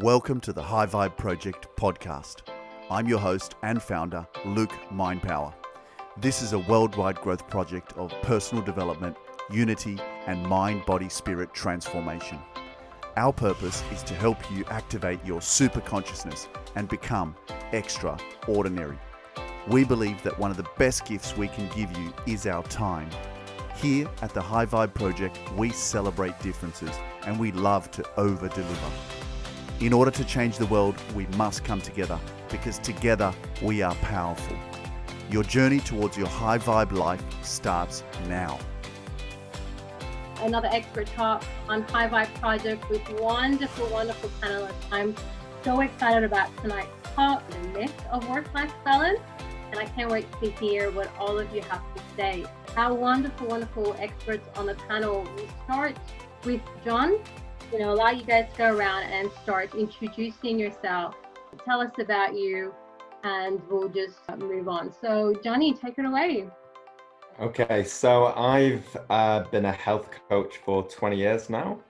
Welcome to the High Vibe Project podcast. I'm your host and founder, Luke Mindpower. This is a worldwide growth project of personal development, unity, and mind body spirit transformation. Our purpose is to help you activate your super consciousness and become extraordinary. We believe that one of the best gifts we can give you is our time. Here at the High Vibe Project, we celebrate differences and we love to over deliver. In order to change the world, we must come together because together we are powerful. Your journey towards your high vibe life starts now. Another expert talk on High Vibe Project with wonderful, wonderful panelists. I'm so excited about tonight's talk, the myth of work-life balance, and I can't wait to hear what all of you have to say. Our wonderful, wonderful experts on the panel. We start with Jon you know, allow you guys to go around and start introducing yourself. Tell us about you, and we'll just move on. So, Johnny, take it away. Okay, so I've uh, been a health coach for 20 years now.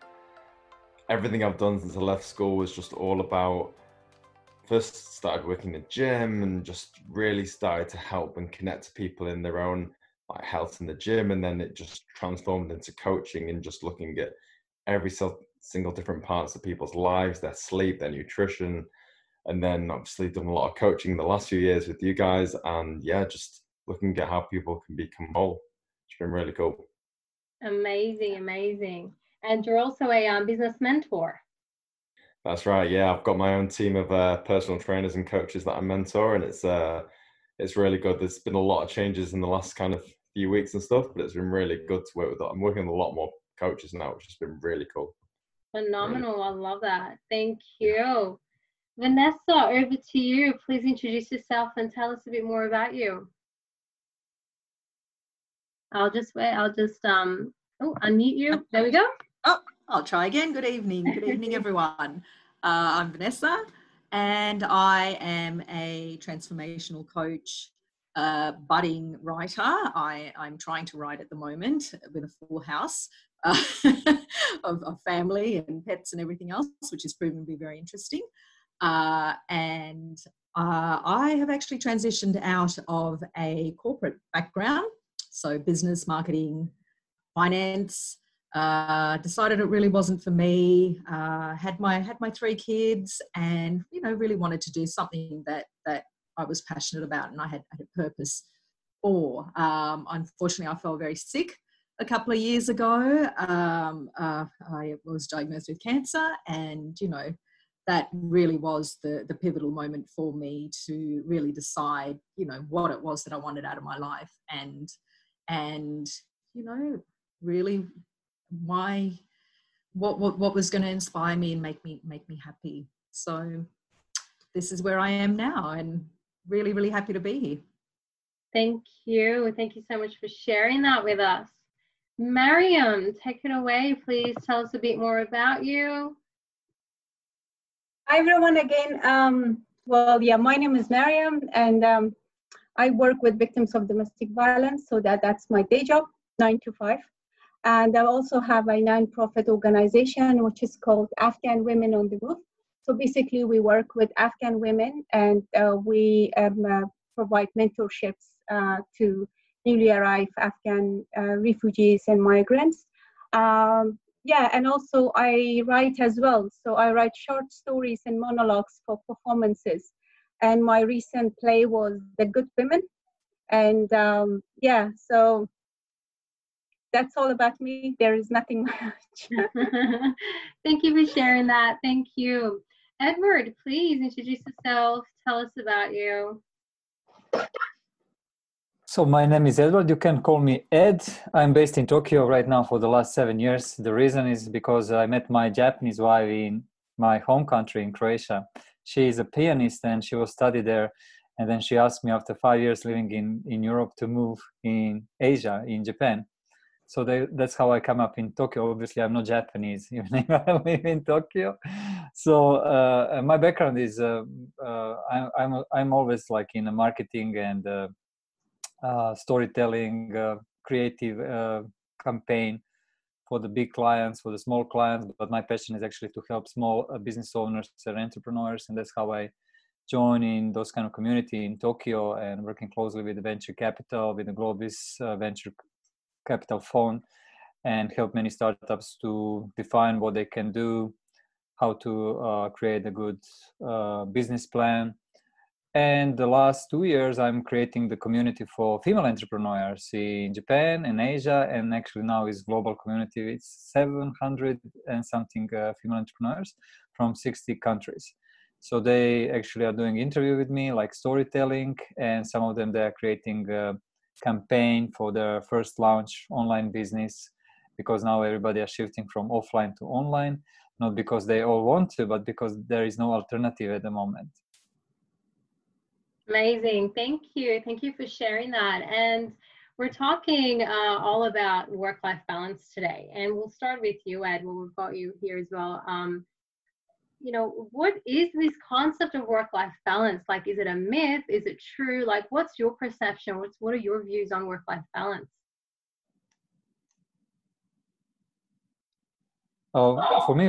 Everything I've done since I left school was just all about first started working in the gym and just really started to help and connect to people in their own like health in the gym and then it just transformed into coaching and just looking at every single different parts of people's lives, their sleep, their nutrition, and then obviously done a lot of coaching the last few years with you guys, and yeah, just looking at how people can become whole. It's been really cool. Amazing, amazing. And you're also a um, business mentor. That's right. Yeah, I've got my own team of uh, personal trainers and coaches that I mentor, and it's uh, it's really good. There's been a lot of changes in the last kind of few weeks and stuff, but it's been really good to work with. I'm working with a lot more coaches now, which has been really cool. Phenomenal. I love that. Thank you. Vanessa, over to you. Please introduce yourself and tell us a bit more about you. I'll just wait. I'll just um oh unmute you. There we go. Oh, I'll try again. Good evening. Good evening, everyone. Uh, I'm Vanessa, and I am a transformational coach, uh, budding writer. I, I'm trying to write at the moment with a full house uh, of, of, family and pets and everything else, which has proven to be very interesting. Uh, and uh, I have actually transitioned out of a corporate background, so business, marketing, finance. Uh, decided it really wasn't for me. Uh, had my had my three kids, and you know really wanted to do something that that I was passionate about, and I had, had a purpose for. Um, unfortunately, I fell very sick a couple of years ago. Um, uh, I was diagnosed with cancer, and you know, that really was the the pivotal moment for me to really decide, you know, what it was that I wanted out of my life, and and you know, really why what what what was going to inspire me and make me make me happy. So this is where I am now, and really really happy to be here. Thank you. Thank you so much for sharing that with us. Maryam, take it away, please. Tell us a bit more about you. Hi, everyone, again. Um, well, yeah, my name is Maryam, and um, I work with victims of domestic violence, so that, that's my day job, nine to five. And I also have a non-profit organization which is called Afghan Women on the Move. So basically, we work with Afghan women, and uh, we um, uh, provide mentorships uh, to newly arrived Afghan uh, refugees and migrants. Um, yeah, and also I write as well. So I write short stories and monologues for performances. And my recent play was The Good Women. And um, yeah, so that's all about me. There is nothing much. Thank you for sharing that. Thank you. Edward, please introduce yourself. Tell us about you. So my name is Edward. You can call me Ed. I'm based in Tokyo right now for the last seven years. The reason is because I met my Japanese wife in my home country in Croatia. She is a pianist and she was studied there. And then she asked me after five years living in, in Europe to move in Asia, in Japan. So they, that's how I come up in Tokyo. Obviously, I'm not Japanese, even if I live in Tokyo. So uh, my background is uh, uh, I, I'm I'm always like in marketing and uh, storytelling, uh, creative uh, campaign for the big clients, for the small clients, but my passion is actually to help small uh, business owners and entrepreneurs, and that's how I join in those kind of community in Tokyo and working closely with the venture capital, with the Globis uh, venture capital fund, and help many startups to define what they can do, how to uh, create a good uh, business plan, and the last two years i'm creating the community for female entrepreneurs in japan and asia and actually now is global community. It's 700 and something uh, female entrepreneurs from 60 countries. So they actually are doing interview with me like storytelling and some of them they are creating a campaign for their first launch online business because now everybody are shifting from offline to online. Not because they all want to but because there is no alternative at the moment Amazing. Thank you. Thank you for sharing that. And we're talking uh, all about work life balance today. And we'll start with you, Ed, when we've got you here as well. Um, you know, what is this concept of work life balance? Like, is it a myth? Is it true? Like, what's your perception? What's, what are your views on work life balance? Oh, for me,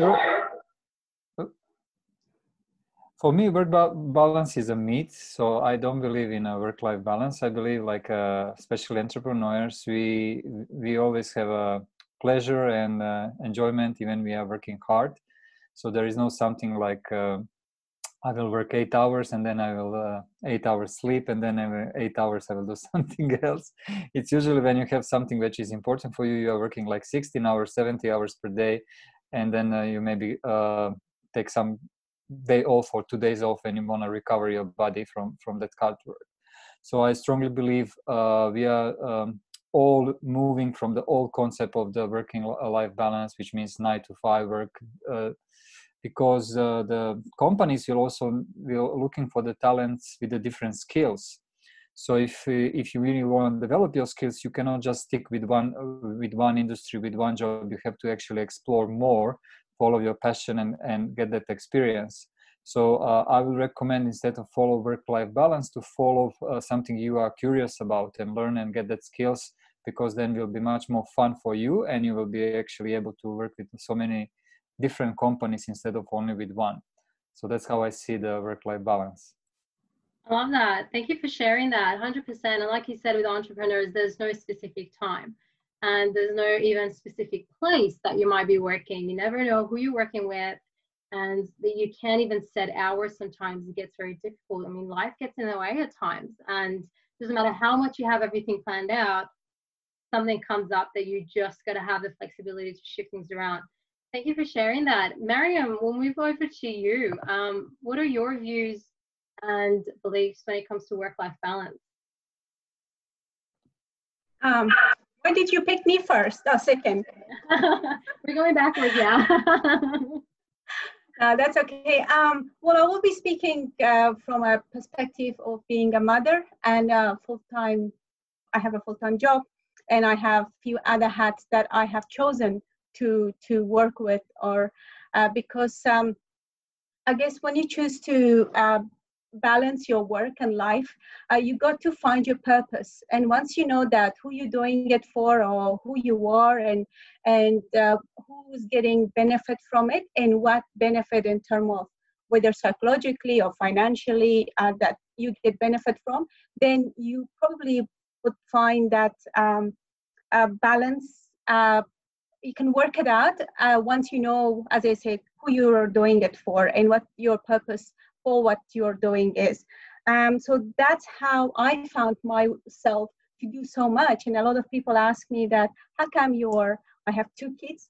for me work balance is a myth so i don't believe in a work life balance. I believe like uh, especially entrepreneurs we we always have a pleasure and uh, enjoyment even we are working hard. So there is no something like uh, i will work eight hours and then i will uh, eight hours sleep and then every eight hours i will do something else. It's usually when you have something which is important for you you are working like 16 hours 70 hours per day and then uh, you maybe uh, take some day off or two days off and you want to recover your body from from that work so i strongly believe uh, we are um, all moving from the old concept of the working life balance which means nine to five work uh, because uh, the companies will also will looking for the talents with the different skills. So if if you really want to develop your skills you cannot just stick with one with one industry with one job. You have to actually explore more follow your passion and, and get that experience so uh, i would recommend instead of follow work life balance to follow uh, something you are curious about and learn and get that skills because then will be much more fun for you and you will be actually able to work with so many different companies instead of only with one so that's how i see the work life balance I love that. Thank you for sharing that 100%. And like you said, with entrepreneurs, there's no specific time and there's no even specific place that you might be working. You never know who you're working with, and you can't even set hours. Sometimes it gets very difficult. I mean, life gets in the way at times, and doesn't matter how much you have everything planned out, something comes up that you just got to have the flexibility to shift things around. Thank you for sharing that, Maryam. We'll move over to you. Um, what are your views and beliefs when it comes to work-life balance? Um, why did you pick me first? A second. We're going backwards, yeah. uh, that's okay. Um, well, I will be speaking uh, from a perspective of being a mother and a full-time. I have a full-time job, and I have few other hats that I have chosen to to work with, or uh, because um, I guess when you choose to uh, balance your work and life uh, you got to find your purpose. And once you know that who you're doing it for or who you are and and uh, who's getting benefit from it and what benefit in terms of whether psychologically or financially uh, that you get benefit from then you probably would find that um, balance uh, you can work it out uh, once you know as i said who you're doing it for and what your purpose for what you're doing is. Um, so that's how I found myself to do so much. And a lot of people ask me that, how come you're, I have two kids.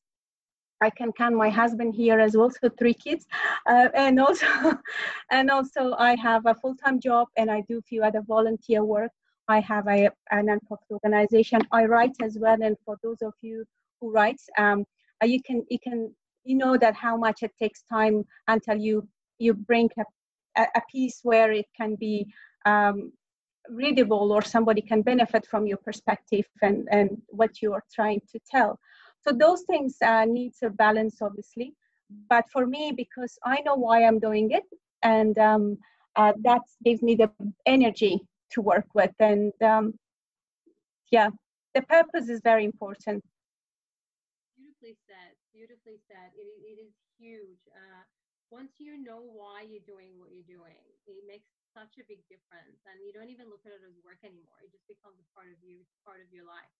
I can count my husband here as well, so three kids, uh, and also, and also I have a full-time job and I do a few other volunteer work. I have a, a non-profit organization. I write as well, and for those of you who write, um, uh, you can you can you know that how much it takes time until you you bring a a, piece where it can be um, readable or somebody can benefit from your perspective and, and what you are trying to tell. So those things uh, needs a balance, obviously. But for me, because I know why I'm doing it, and um, uh, that gives me the energy to work with. And um, yeah, the purpose is very important Beautifully said. Beautifully said. it, it is huge. Uh, once you know why you're doing what you're doing, it makes such a big difference. And you don't even look at it as work anymore. It just becomes a part of you, it's part of your life.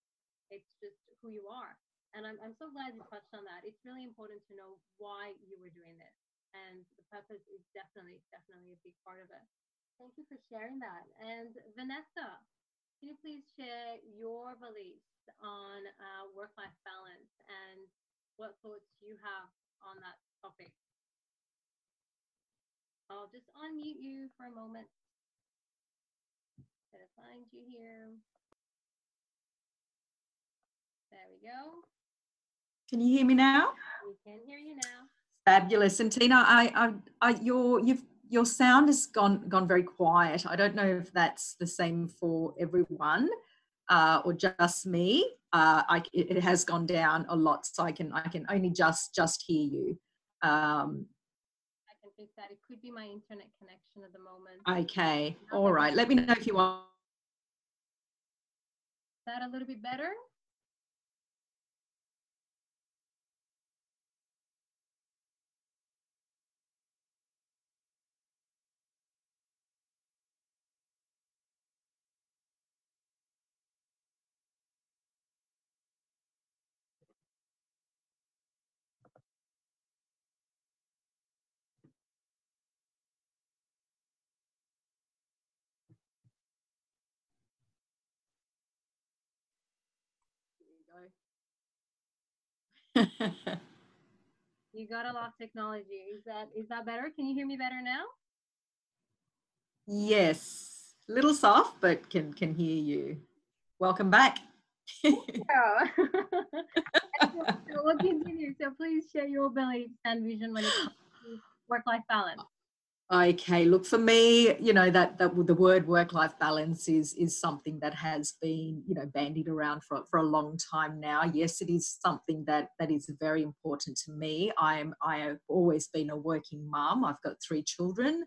It's just who you are. And I'm, I'm so glad you touched on that. It's really important to know why you were doing this. And the purpose is definitely, definitely a big part of it. Thank you for sharing that. And Vanessa, can you please share your beliefs on uh, work life balance and what thoughts you have on that topic? I'll just unmute you for a moment. Gotta find you here. There we go. Can you hear me now? We can hear you now. Fabulous. And Tina, I, I, I your, you've, your sound has gone, gone very quiet. I don't know if that's the same for everyone uh, or just me. Uh, I, it, it, has gone down a lot, so I can, I can only just, just hear you. Um, That. It could be my internet connection at the moment. Okay. All right. Let me know if you want. Is that a little bit better? You got a lot of technology. Is that is that better? Can you hear me better now? Yes, little soft, but can can hear you. Welcome back. yeah. we'll continue. So please share your beliefs and vision when it comes to work-life balance. Okay, look for me, you know that that the word work-life balance is is something that has been you know bandied around for for a long time now. Yes, it is something that that is very important to me. I'm I have always been a working mum. I've got three children,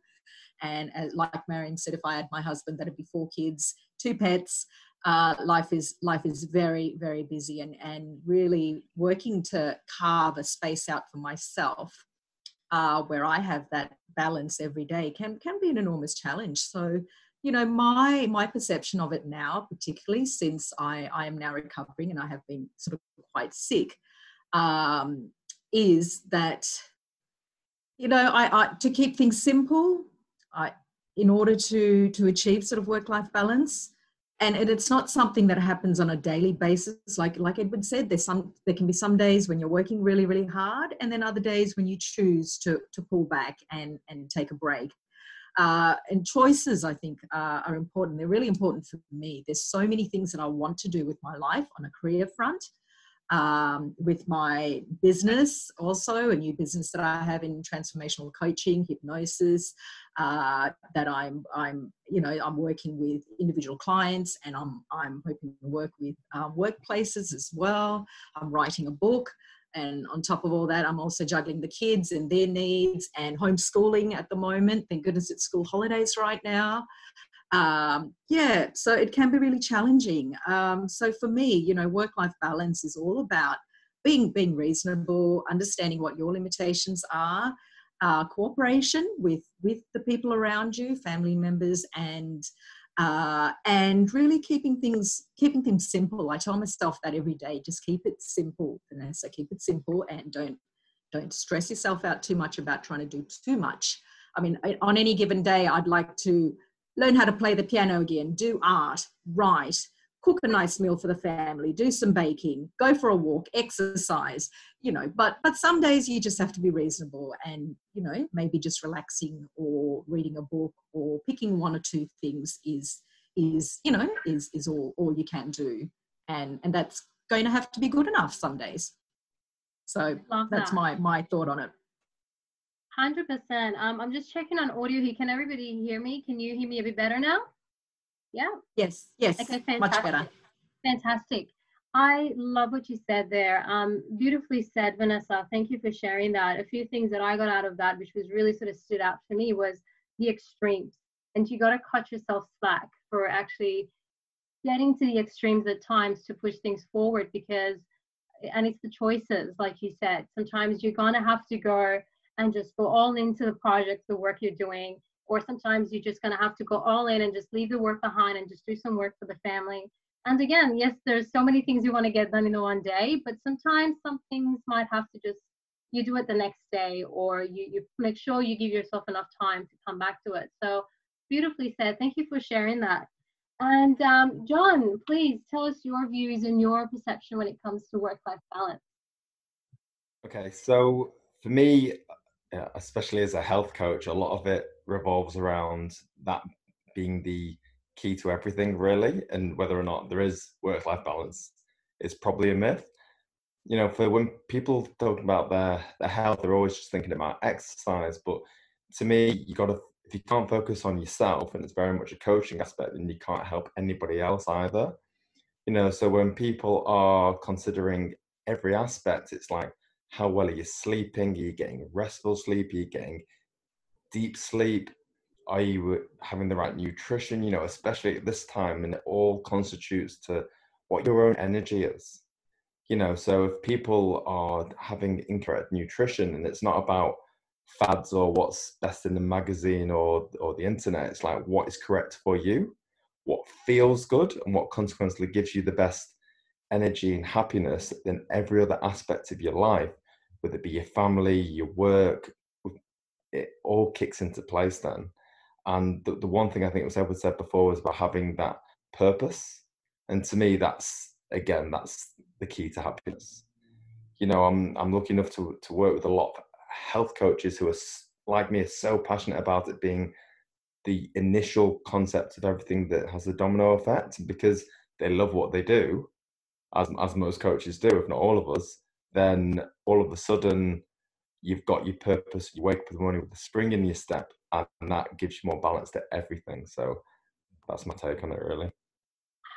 and as, like Marion said, if I had my husband, that'd be four kids, two pets. Uh, life is life is very very busy, and and really working to carve a space out for myself uh, where I have that balance every day can can be an enormous challenge. So, you know, my my perception of it now, particularly since I I am now recovering and I have been sort of quite sick, um, is that you know I, I to keep things simple, I in order to to achieve sort of work life balance and it's not something that happens on a daily basis. Like like edward said there's some there can be some days when you're working really really hard and then other days when you choose to to pull back and and take a break. Uh, and choices i think uh, are important. They're really important for me. There's so many things that i want to do with my life on a career front um, with my business also a new business that i have in transformational coaching hypnosis uh, that i'm i'm you know i'm working with individual clients and i'm i'm hoping to work with um, workplaces as well. I'm writing a book and on top of all that i'm also juggling the kids and their needs and homeschooling at the moment. Thank goodness it's school holidays right now um, yeah, so it can be really challenging. Um, so for me, you know, work-life balance is all about being being reasonable, understanding what your limitations are, uh, cooperation with with the people around you, family members, and uh, and really keeping things keeping things simple. I tell myself that every day. Just keep it simple, Vanessa. Keep it simple, and don't don't stress yourself out too much about trying to do too much. I mean, on any given day, I'd like to learn how to play the piano again, do art, write, cook a nice meal for the family, do some baking, go for a walk, exercise, you know, but but some days you just have to be reasonable and, you know, maybe just relaxing or reading a book or picking one or two things is is, you know, is is all all you can do. And and that's going to have to be good enough some days. So that's that. my my thought on it. Hundred percent. Um, I'm just checking on audio here. Can everybody hear me? Can you hear me a bit better now? Yeah. Yes. Yes. Okay. Fantastic. Much better. Fantastic. I love what you said there. Um, beautifully said, Vanessa. Thank you for sharing that. A few things that I got out of that, which was really sort of stood out for me, was the extremes. And you got to cut yourself slack for actually getting to the extremes at times to push things forward because and it's the choices, like you said. Sometimes you're gonna have to go and just go all into the project, the work you're doing, or sometimes you're just gonna have to go all in and just leave the work behind and just do some work for the family. And again, yes, there's so many things you want to get done in one day, but sometimes some things might have to just you do it the next day or you, you make sure you give yourself enough time to come back to it. So beautifully said. Thank you for sharing that. And um, Jon, please tell us your views and your perception when it comes to work-life balance. Okay, so for me, Uh, especially as a health coach, a lot of it revolves around that being the key to everything, really, and whether or not there is work-life balance is probably a myth you know, for when people talk about their their health, they're always just thinking about exercise. But to me, you got to if you can't focus on yourself, and it's very much a coaching aspect, then you can't help anybody else either. You know, so when people are considering every aspect, it's like how well are you sleeping? Are you getting restful sleep? Are you getting deep sleep? Are you uh, having the right nutrition? You know, especially at this time, and it all constitutes to what your own energy is you know so if people are having incorrect nutrition and it's not about fads or what's best in the magazine or or the internet it's like what is correct for you what feels good and what consequently gives you the best energy and happiness in every other aspect of your life whether it be your family your work it all kicks into place then and the, the one thing i think was ever said before was about having that purpose and to me that's again that's the key to happiness. You know, I'm I'm lucky enough to to work with a lot of health coaches who are like me are so passionate about it being the initial concept of everything that has a domino effect because they love what they do, as as most coaches do, if not all of us. Then all of a sudden, you've got your purpose. You wake up in the morning with a spring in your step, and that gives you more balance to everything. So that's my take on it, really.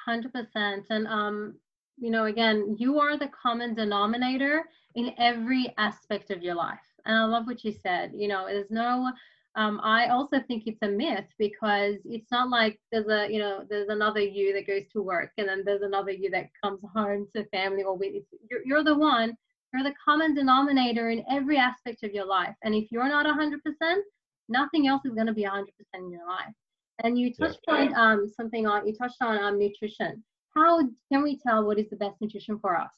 Hundred percent, and um, you know, again, you are the common denominator in every aspect of your life. And I love what you said. You know, there's no, um, I also think it's a myth because it's not like there's a, you know, there's another you that goes to work and then there's another you that comes home to family or with, you're, you're the one, you're the common denominator in every aspect of your life. And if you're not 100%, nothing else is going to be 100% in your life. And you touched yeah. on um, something on, you touched on um, nutrition how can we tell what is the best nutrition for us?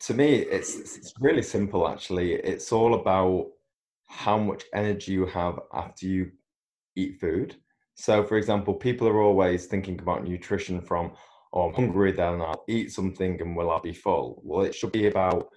To me, it's it's really simple. Actually, it's all about how much energy you have after you eat food. So, for example, people are always thinking about nutrition from, oh, I'm hungry, then I'll eat something and will I be full? Well, it should be about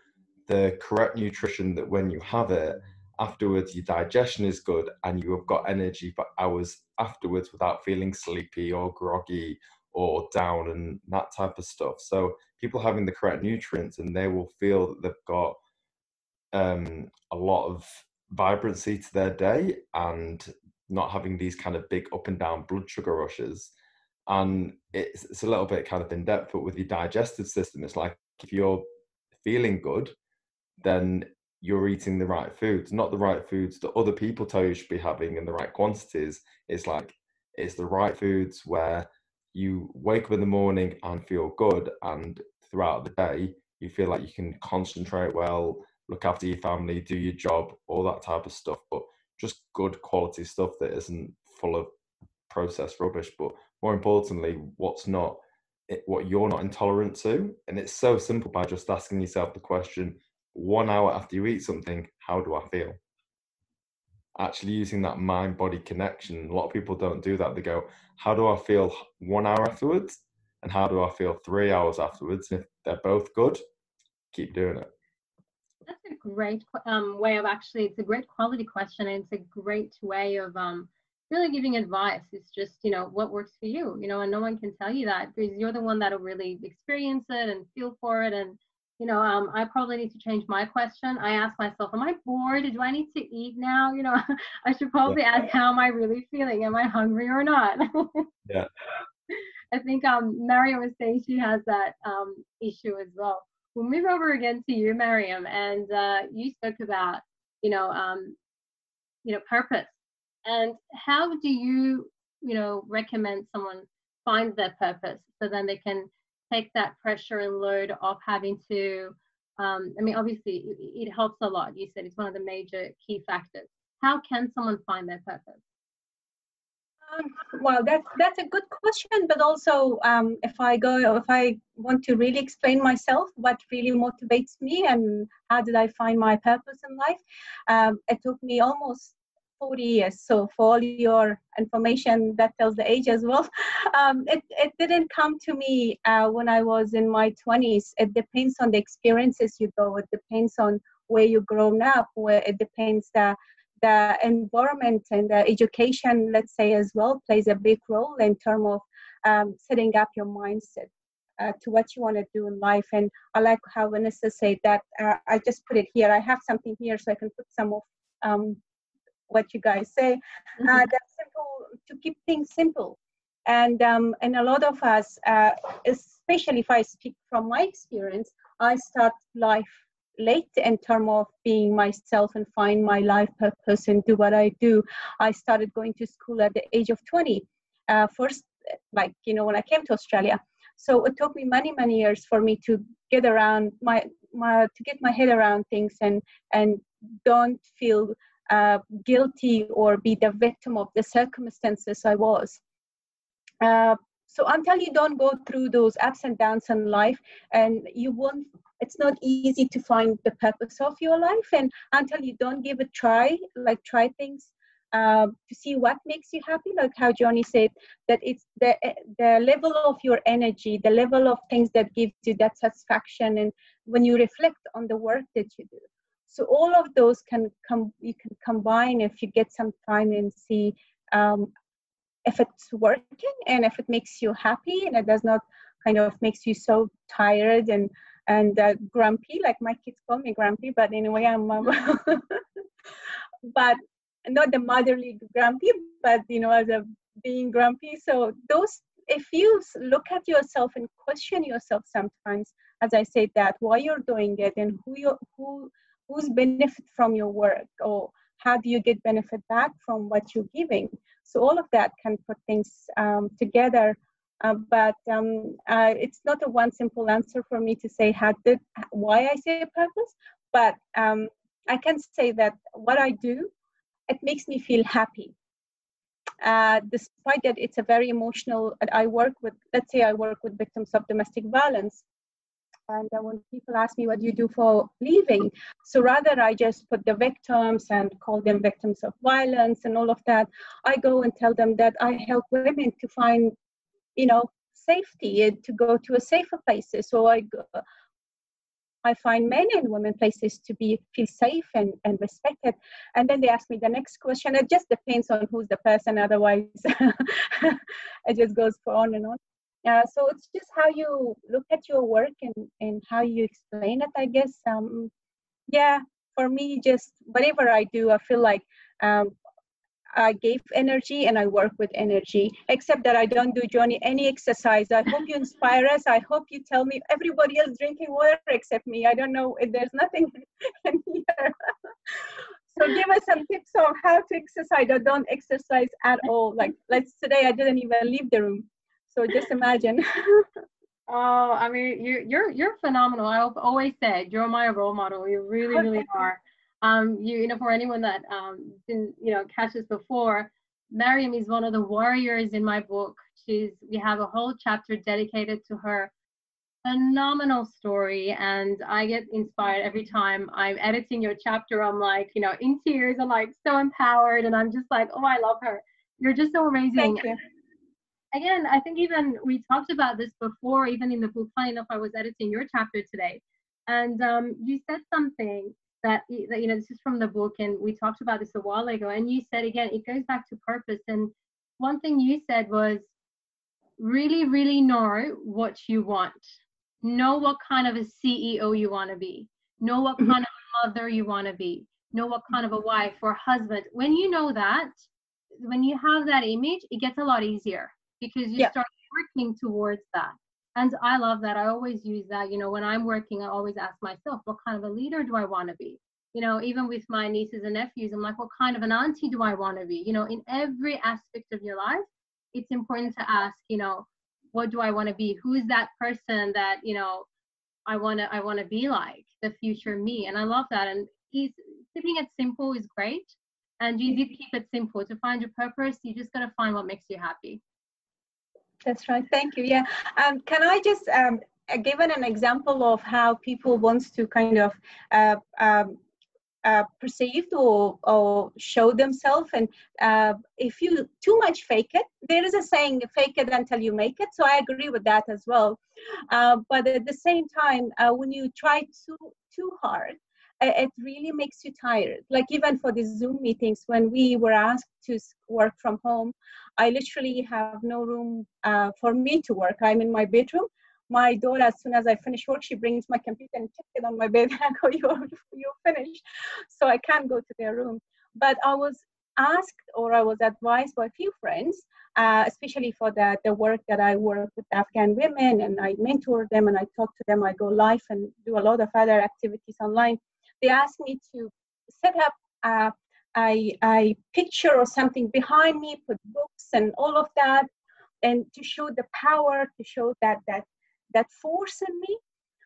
the correct nutrition that when you have it, afterwards your digestion is good and you have got energy for hours afterwards without feeling sleepy or groggy or down and that type of stuff. So people having the correct nutrients and they will feel that they've got um, a lot of vibrancy to their day and not having these kind of big up and down blood sugar rushes. And it's, it's a little bit kind of in depth, but with your digestive system, it's like if you're feeling good, then you're eating the right foods, not the right foods that other people tell you should be having in the right quantities. It's like it's the right foods where you wake up in the morning and feel good, and throughout the day, you feel like you can concentrate well, look after your family, do your job, all that type of stuff. But just good quality stuff that isn't full of processed rubbish. But more importantly, what's not what you're not intolerant to. And it's so simple by just asking yourself the question one hour after you eat something, how do I feel? actually using that mind body connection. A lot of people don't do that. They go, How do I feel one hour afterwards? And how do I feel three hours afterwards? And if they're both good, keep doing it. That's a great um, way of actually, it's a great quality question. And it's a great way of um, really giving advice. It's just, you know, what works for you, you know, and no one can tell you that because you're the one that'll really experience it and feel for it and you know, um, I probably need to change my question. I ask myself, am I bored? Do I need to eat now? You know, I should probably yeah. ask, how am I really feeling? Am I hungry or not? yeah. I think um, Maryam was saying she has that um, issue as well. We'll move over again to you, Maryam, and uh, you spoke about, you know, um, you know, purpose. And how do you, you know, recommend someone find their purpose so then they can take that pressure and load off having to um, i mean obviously it, helps a lot you said it's one of the major key factors. How can someone find their purpose? Um, well, that's that's a good question, but also um, if I go, if I want to really explain myself, what really motivates me, and how did I find my purpose in life, um, it took me almost 40 years. So for all your information, that tells the age as well. Um, it it didn't come to me uh, when I was in my 20s. It depends on the experiences you go. It depends on where you grown up. Where it depends the the environment and the education, let's say, as well, plays a big role in terms of um, setting up your mindset uh, to what you want to do in life. And I like how Vanessa said that. Uh, I just put it here. I have something here so I can put some of um, what you guys say. Uh, mm-hmm. Uh, that's simple to keep things simple. And um, and a lot of us, uh, especially if I speak from my experience, I start life late in terms of being myself and find my life purpose and do what I do. I started going to school at the age of 20. Uh, first, like, you know, when I came to Australia. So it took me many, many years for me to get around my, my to get my head around things and, and don't feel uh, guilty or be the victim of the circumstances I was. Uh, so until you don't go through those ups and downs in life, and you won't it's not easy to find the purpose of your life and until you don't give a try like try things uh, to see what makes you happy like how johnny said that it's the the level of your energy the level of things that gives you that satisfaction and when you reflect on the work that you do so all of those can come you can combine if you get some time and see um, if it's working and if it makes you happy and it does not kind of makes you so tired and and uh, grumpy, like my kids call me grumpy, but anyway, I'm, but not the motherly grumpy, but you know, as a being grumpy. So those, if you look at yourself and question yourself sometimes, as I said that, why you're doing it and who you who who's benefit from your work or how do you get benefit back from what you're giving so all of that can put things um, together uh, but um, uh, it's not a one simple answer for me to say how did why I say purpose. But um, I can say that what I do, it makes me feel happy. Uh, despite that, it's a very emotional. I work with, let's say, I work with victims of domestic violence, and uh, when people ask me what do you do for living so rather i just put the victims and call them victims of violence and all of that i go and tell them that i help women to find you know safety and to go to a safer places so i go, I find men and women places to be feel safe and, and respected. And then they ask me the next question. It just depends on who's the person. Otherwise, it just goes on and on. Uh, so it's just how you look at your work and, and how you explain it, I guess. Um, yeah, for me, just whatever I do, I feel like um, I gave energy and I work with energy, except that I don't do, Johnny, any exercise. I hope you inspire us. I hope you tell me everybody else drinking water except me. I don't know if there's nothing in here. so give us some tips on how to exercise or don't exercise at all. Like, let's today, I didn't even leave the room. So just imagine. oh, I mean, you, you're you're phenomenal. I've always said you're my role model. You really, really are um, you, you know, for anyone that um, didn't, you know, catch this before, Maryam is one of the warriors in my book. She's, we have a whole chapter dedicated to her phenomenal story and I get inspired every time I'm editing your chapter. I'm like, you know, in tears. I'm like so empowered and I'm just like, oh, I love her. You're just so amazing. Thank you. Again, I think even we talked about this before, even in the book. Funny enough, I was editing your chapter today, and um, you said something that, that you know this is from the book and we talked about this a while ago and you said again it goes back to purpose and one thing you said was really really know what you want. Know what kind of a ceo you want to be. Know what mm-hmm. kind of mother you want to be. Know what kind of a wife or husband. When you know that when you have that image it gets a lot easier because you yeah. start working towards that and i love that i always use that you know when i'm working i always ask myself what kind of a leader do i want to be you know even with my nieces and nephews i'm like what kind of an auntie do i want to be you know in every aspect of your life it's important to ask you know what do I want to be? Who is that person that you know I want to I want to be like the future me? And I love that. And he's keeping it simple is great. And you did keep it simple. To find your purpose, you just got to find what makes you happy. That's right. Thank you. Yeah. Um, can I just um, give an example of how people wants to kind of uh, um, uh, perceived or, or show themselves and uh, if you too much fake it there is a saying fake it until you make it so i agree with that as well uh, but at the same time uh, when you try too too hard it really makes you tired like even for the zoom meetings when we were asked to work from home i literally have no room uh, for me to work i'm in my bedroom my daughter, as soon as I finish work, she brings my computer and puts it on my bed and I go, you you finished. So I can't go to their room. But I was asked or I was advised by a few friends, uh, especially for the, the work that I work with Afghan women and I mentor them and I talk to them. I go live and do a lot of other activities online. They asked me to set up uh, a, a picture or something behind me, put books and all of that, and to show the power, to show that that that force in me.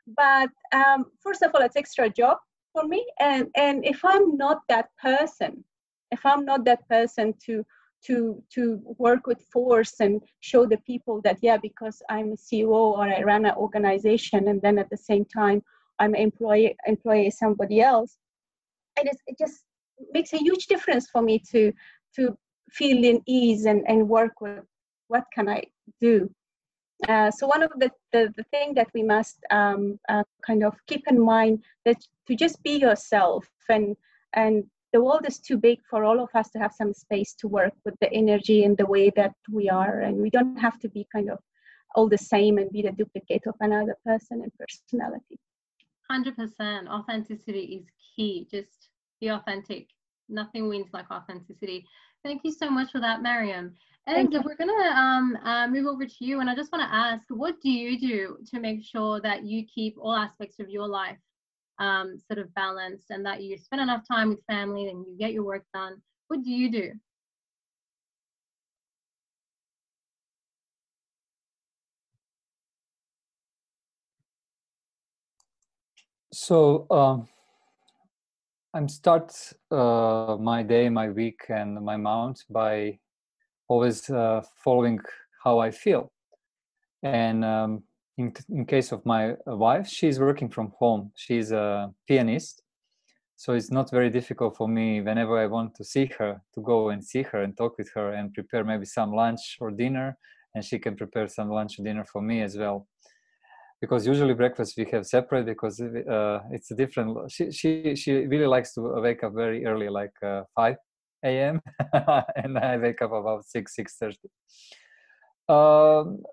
But um, first of all it's extra job for me and and if i'm not that person if i'm not that person to to to work with force and show the people that yeah because i'm a ceo or i run an organization and then at the same time i'm employee employee somebody else is it just makes a huge difference for me to to feel in ease and and work with what can i do? Uh, so one of the, the, the thing that we must um, uh, kind of keep in mind that to just be yourself and and the world is too big for all of us to have some space to work with the energy and the way that we are and we don't have to be kind of all the same and be the duplicate of another person and personality 100% authenticity is key just be authentic nothing wins like authenticity thank you so much for that maryam and we're going to um, uh, move over to you. And I just want to ask, what do you do to make sure that you keep all aspects of your life um, sort of balanced and that you spend enough time with family and you get your work done? What do you do? So um, I'm start uh, my day, my week, and my month by always uh, following how I feel. And um, in, in case of my wife, she's working from home. She's a pianist. So it's not very difficult for me whenever I want to see her to go and see her and talk with her and prepare maybe some lunch or dinner. And she can prepare some lunch or dinner for me as well. Because usually breakfast we have separate because uh, it's a different. She, she she really likes to wake up very early, like uh, five a.m. and I wake up about six six thirty. Um,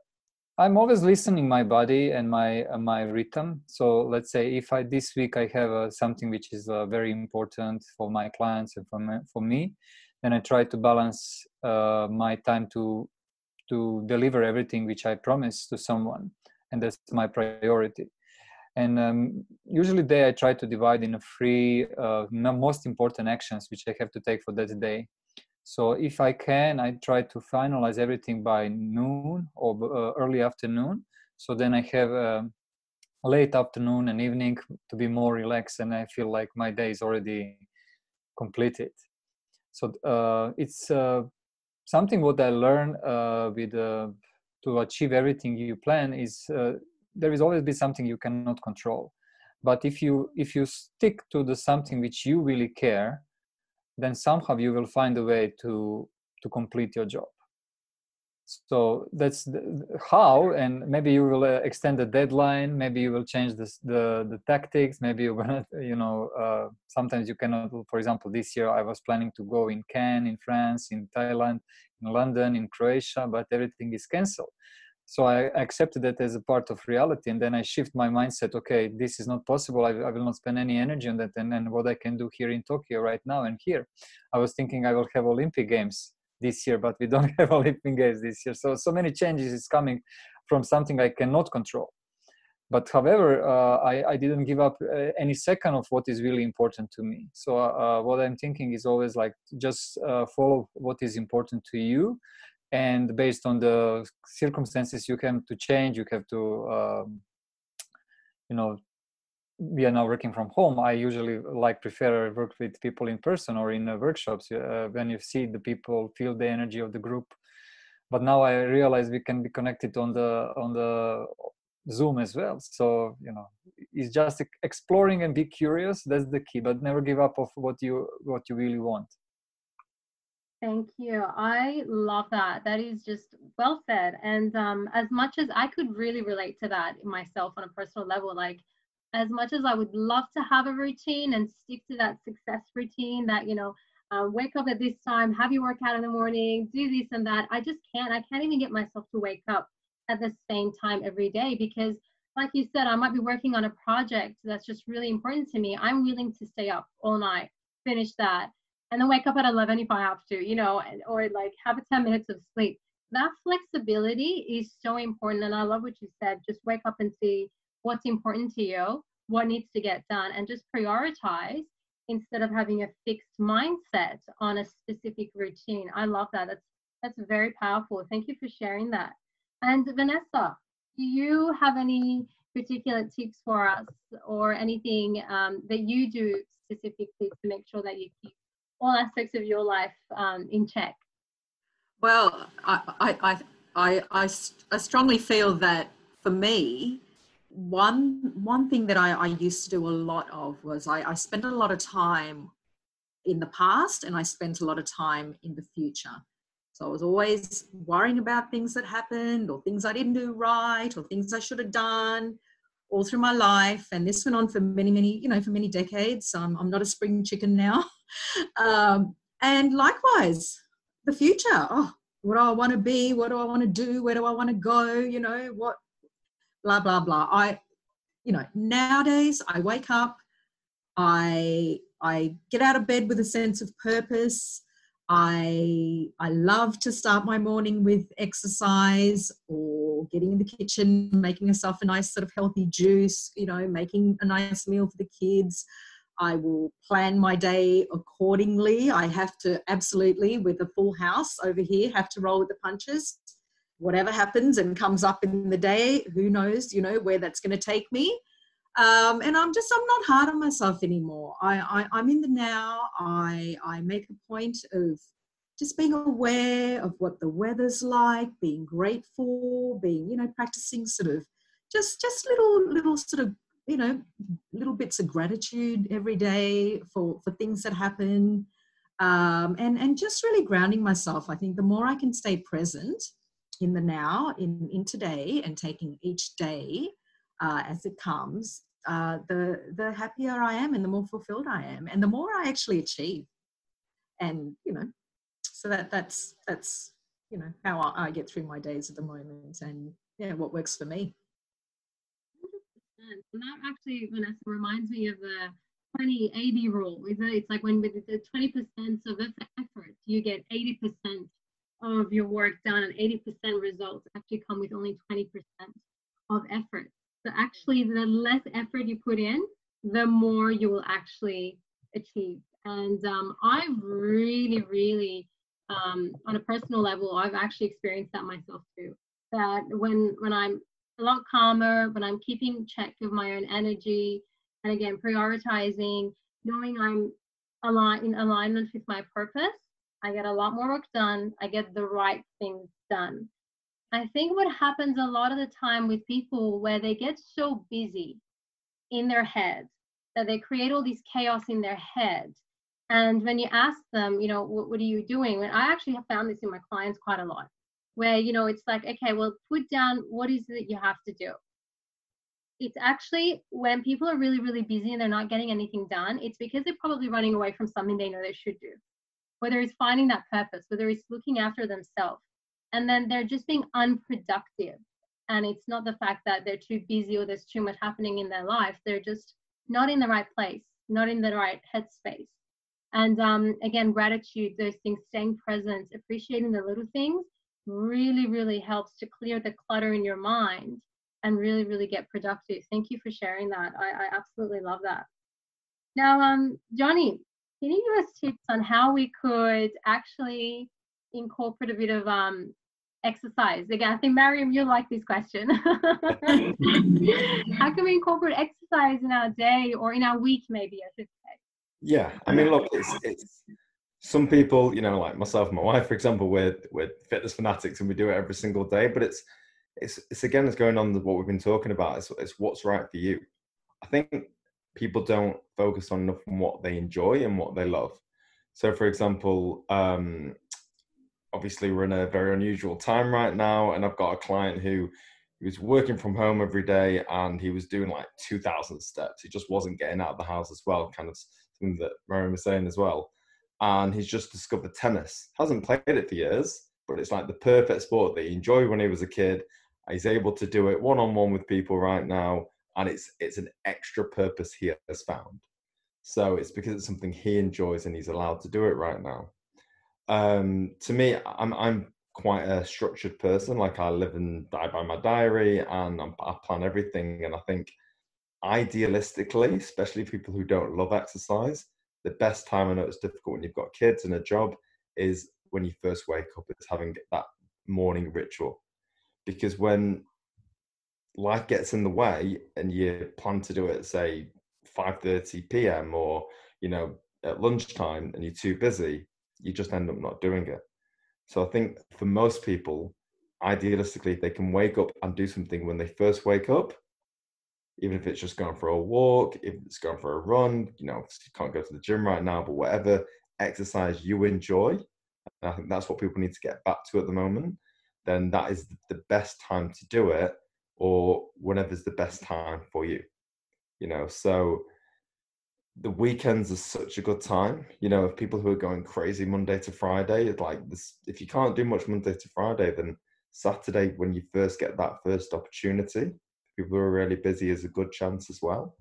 I'm always listening my body and my uh, my rhythm. So let's say if I this week I have uh, something which is uh, very important for my clients and for me, for me, then I try to balance uh, my time to to deliver everything which I promise to someone, and that's my priority. And um, usually day i try to divide in three uh, most important actions which i have to take for that day. So if i can i try to finalize everything by noon or uh, early afternoon. So then i have uh, late afternoon and evening to be more relaxed and i feel like my day is already completed. So uh, it's uh, something what i learned with to achieve everything you plan is uh, there is always be something you cannot control. But if you if you stick to the something which you really care then somehow you will find a way to to complete your job so that's the, how and maybe you will uh, extend the deadline maybe you will change this, the the tactics maybe you will you know uh, sometimes you cannot for example this year i was planning to go in cannes in france in thailand in london in croatia but everything is canceled so i accepted that as a part of reality and then i shift my mindset okay this is not possible i, I will not spend any energy on that and, and what i can do here in tokyo right now and here. I was thinking i will have olympic games this year but we don't have olympic games this year. So so many changes is coming from something i cannot control. But however uh, I, I didn't give up uh, any second of what is really important to me. So uh, what i'm thinking is always like just uh, follow what is important to you. And based on the circumstances you have to change you have to um, you know we are now working from home i usually like prefer work with people in person or in uh, workshops uh, when you see the people feel the energy of the group but now i realize we can be connected on the on the zoom as well so you know it's just exploring and be curious that's the key but never give up of what you what you really want Thank you. I love that. That is just well said. And um, as much as I could really relate to that myself on a personal level, like as much as I would love to have a routine and stick to that success routine that, you know, uh, wake up at this time, have your workout in the morning, do this and that. I just can't. I can't even get myself to wake up at the same time every day because, like you said, I might be working on a project that's just really important to me. I'm willing to stay up all night, finish that and then wake up at 11 if I have to, you know, or like have a 10 minutes of sleep. That flexibility is so important. And I love what you said. Just wake up and see what's important to you, what needs to get done, and just prioritize instead of having a fixed mindset on a specific routine. I love that. That's that's very powerful. Thank you for sharing that. And Vanessa, do you have any particular tips for us or anything um, that you do specifically to make sure that you keep all aspects of your life um, in check? Well, I, I, I, I, I strongly feel that for me, one one thing that I, I used to do a lot of was I, I spent a lot of time in the past and I spent a lot of time in the future. So I was always worrying about things that happened or things I didn't do right or things I should have done all through my life. And this went on for many, many, you know, for many decades. Um, I'm not a spring chicken now. um, and likewise, the future. Oh, what do I want to be? What do I want to do? Where do I want to go? You know, what, blah, blah, blah. I, you know, nowadays I wake up, I, I get out of bed with a sense of purpose. I I love to start my morning with exercise or getting in the kitchen, making myself a nice sort of healthy juice, you know, making a nice meal for the kids. I will plan my day accordingly. I have to absolutely, with a full house over here, have to roll with the punches. Whatever happens and comes up in the day, who knows, you know, where that's going to take me. Um, and I'm just I'm not hard on myself anymore. I, I am in the now. I I make a point of just being aware of what the weather's like, being grateful, being you know practicing sort of just just little little sort of you know little bits of gratitude every day for for things that happen. Um, and and just really grounding myself. I think the more I can stay present in the now, in in today, and taking each day uh, as it comes, uh, the the happier I am and the more fulfilled I am, and the more I actually achieve. And you know, so that that's that's you know how I, I get through my days at the moment, and yeah, what works for me. And that actually, Vanessa, reminds me of the 20 80 rule. It's like when with the 20% of effort, you get 80% of your work done, and 80% results actually come with only 20% of effort. So actually, the less effort you put in, the more you will actually achieve. And um, I've really, really, um, on a personal level, I've actually experienced that myself too. That when when I'm a lot calmer, when I'm keeping check of my own energy, and again prioritizing, knowing I'm align in alignment with my purpose, I get a lot more work done. I get the right things done. I think what happens a lot of the time with people where they get so busy in their head that they create all this chaos in their head. And when you ask them, you know, what, what are you doing? And I actually have found this in my clients quite a lot, where, you know, it's like, okay, well, put down what is it that you have to do. It's actually when people are really, really busy and they're not getting anything done, it's because they're probably running away from something they know they should do. Whether it's finding that purpose, whether it's looking after themselves, and then they're just being unproductive. And it's not the fact that they're too busy or there's too much happening in their life. They're just not in the right place not in the right headspace. And um, again gratitude those things staying present appreciating the little things really really helps to clear the clutter in your mind and really really get productive. Thank you for sharing that. I, I absolutely love that. Now um, johnny can you give us tips on how we could actually incorporate a bit of um, exercise? Again, I think Maryam, you like this question. How can we incorporate exercise in our day or in our week, maybe I should say? Yeah, I mean, look, it's it's some people, you know, like myself and my wife, for example, we're we're fitness fanatics and we do it every single day. But it's it's it's again, it's going on what we've been talking about. It's it's what's right for you. I think people don't focus on enough on what they enjoy and what they love. So, for example, um, obviously we're in a very unusual time right now, and I've got a client who he was working from home every day and he was doing like 2,000 steps. He just wasn't getting out of the house as well, kind of something that Maryam was saying as well. And he's just discovered tennis. Hasn't played it for years, but it's like the perfect sport that he enjoyed when he was a kid. He's able to do it one on one with people right now, and it's it's an extra purpose he has found. So it's because it's something he enjoys and he's allowed to do it right now. Um, to me, I'm I'm quite a structured person. Like I live and die by my diary, and I'm, I plan everything. And I think, idealistically, especially people who don't love exercise, the best time I know it's difficult when you've got kids and a job is when you first wake up. It's having that morning ritual, because when life gets in the way and you plan to do it, say 5:30 p.m. or you know at lunchtime, and you're too busy, you just end up not doing it. So I think for most people, idealistically, if they can wake up and do something when they first wake up, even if it's just going for a walk, if it's going for a run, you know, you can't go to the gym right now, but whatever exercise you enjoy, I think that's what people need to get back to at the moment, then that is the best time to do it, or whenever's the best time for you. You know, so the weekends are such a good time. You know, if people who are going crazy Monday to Friday, like this if you can't do much Monday to Friday, then Saturday when you first get that first opportunity, people who are really busy is a good chance as well.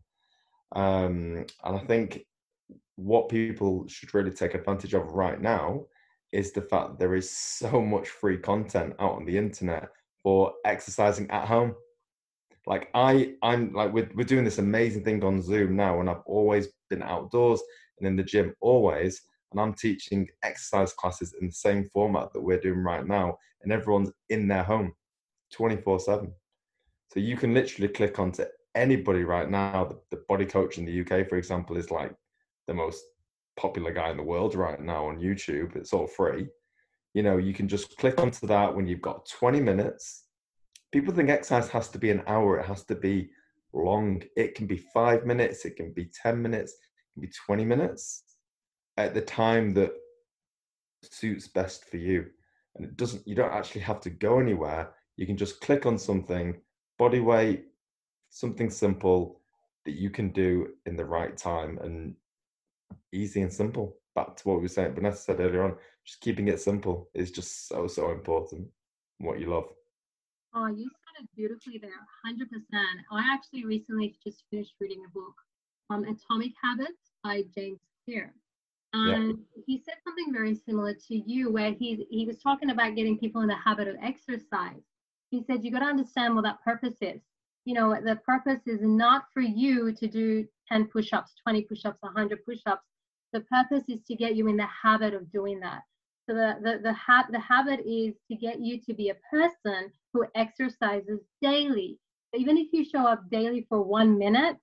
Um, and I think what people should really take advantage of right now is the fact that there is so much free content out on the internet for exercising at home like I, I'm like we're we're doing this amazing thing on Zoom now, and I've always been outdoors and in the gym always, and I'm teaching exercise classes in the same format that we're doing right now, and everyone's in their home, 24/7. So you can literally click onto anybody right now. The, the body coach in the UK, for example, is like the most popular guy in the world right now on YouTube. It's all free. You know, you can just click onto that when you've got 20 minutes people think exercise has to be an hour, it has to be long. It can be five minutes, it can be 10 minutes, it can be 20 minutes at the time that suits best for you. And it doesn't, you don't actually have to go anywhere. You can just click on something, body weight, something simple that you can do in the right time and easy and simple. Back to what we were saying, Vanessa said earlier on, just keeping it simple is just so, so important. What you love. Oh, you said it beautifully there, 100%. I actually recently just finished reading a book, um, Atomic Habits by James Clear. And yeah. he said something very similar to you, where he, he was talking about getting people in the habit of exercise. He said, You got to understand what that purpose is. You know, the purpose is not for you to do 10 push ups, 20 push ups, 100 push ups. The purpose is to get you in the habit of doing that. So the, the, the, ha- the habit is to get you to be a person who exercises daily. Even if you show up daily for one minute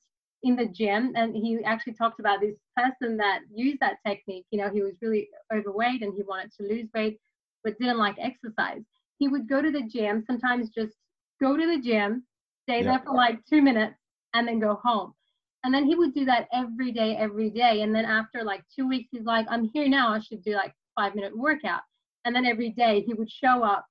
in the gym, and he actually talked about this person that used that technique, you know, he was really overweight and he wanted to lose weight, but didn't like exercise. He would go to the gym, sometimes just go to the gym, stay yeah. there for like two minutes, and then go home. And then he would do that every day, every day. And then after like two weeks, he's like, I'm here now. I should do like five minute workout. And then every day he would show up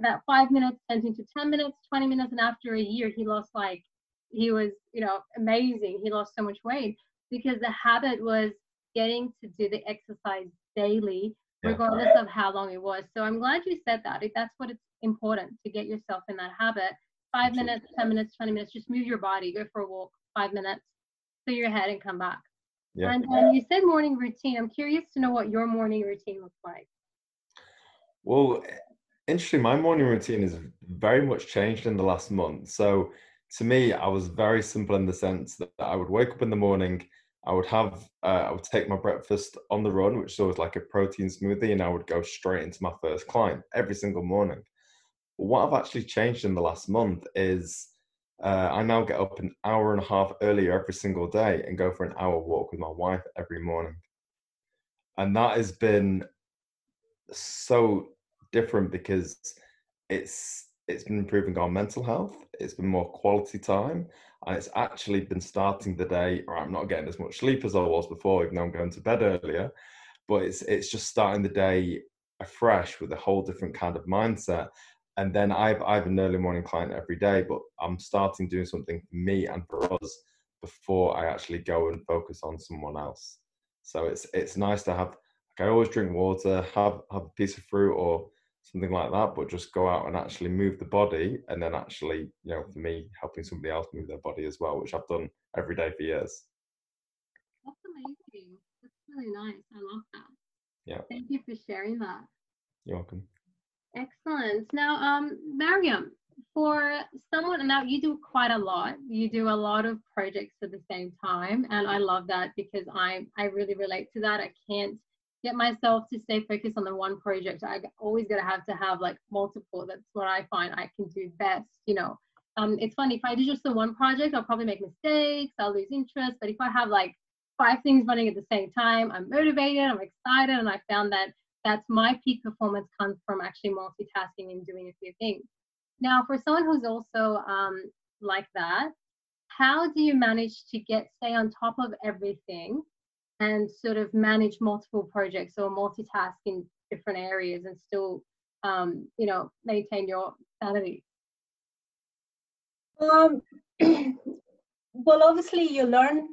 about five minutes turned into 10 minutes, 20 minutes. And after a year, he lost like, he was, you know, amazing. He lost so much weight because the habit was getting to do the exercise daily, regardless yeah. of how long it was. So I'm glad you said that. That's what it's important to get yourself in that habit. Five Absolutely. minutes, 10 minutes, 20 minutes, just move your body, go for a walk, five minutes, clear your head and come back. Yeah. And um, you said morning routine. I'm curious to know what your morning routine looks like. Well, interesting. My morning routine is very much changed in the last month. So to me, I was very simple in the sense that I would wake up in the morning. I would have, uh, I would take my breakfast on the run, which is always like a protein smoothie, and I would go straight into my first client every single morning. what I've actually changed in the last month is uh, I now get up an hour and a half earlier every single day and go for an hour walk with my wife every morning. And that has been so different because it's it's been improving our mental health. It's been more quality time, and it's actually been starting the day. Or I'm not getting as much sleep as I was before, even though I'm going to bed earlier. But it's it's just starting the day afresh with a whole different kind of mindset. And then I've I've an early morning client every day, but I'm starting doing something for me and for us before I actually go and focus on someone else. So it's it's nice to have. Like I always drink water, have have a piece of fruit or something like that, but just go out and actually move the body, and then actually, you know, for me, helping somebody else move their body as well, which I've done every day for years. That's amazing. That's really nice. I love that. Yeah. Thank you for sharing that. You're welcome. Excellent. Now, um, Maryam, for someone and now you do quite a lot. You do a lot of projects at the same time, and I love that because I I really relate to that. I can't get myself to stay focused on the one project. I always gotta have to have like multiple. That's what I find I can do best. You know, um, it's funny if I do just the one project, I'll probably make mistakes. I'll lose interest. But if I have like five things running at the same time, I'm motivated. I'm excited, and I found that that's my peak performance comes from actually multitasking and doing a few things. Now, for someone who's also um, like that, how do you manage to get stay on top of everything and sort of manage multiple projects or multitask in different areas and still, um, you know, maintain your sanity? Um, well, obviously, you learn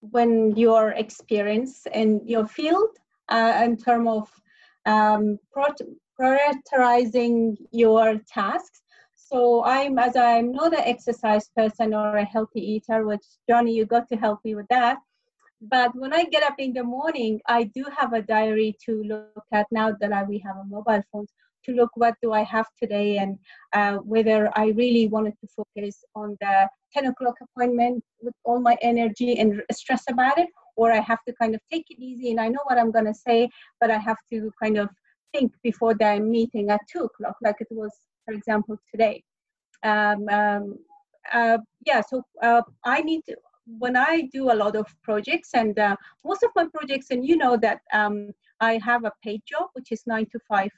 when you're experienced in your field uh, in terms of um, prioritizing your tasks. So I'm, as I'm not an exercise person or a healthy eater, which Johnny, you got to help me with that. But when I get up in the morning, I do have a diary to look at now that I, we have a mobile phone to look what do I have today and uh, whether I really wanted to focus on the 10 o'clock appointment with all my energy and stress about it, or I have to kind of take it easy and I know what I'm going to say, but I have to kind of think before the meeting at 2 o'clock, like it was, for example, today. Um, um, uh, yeah, so uh, I need to, when I do a lot of projects, and uh, most of my projects, and you know that um, I have a paid job, which is nine to five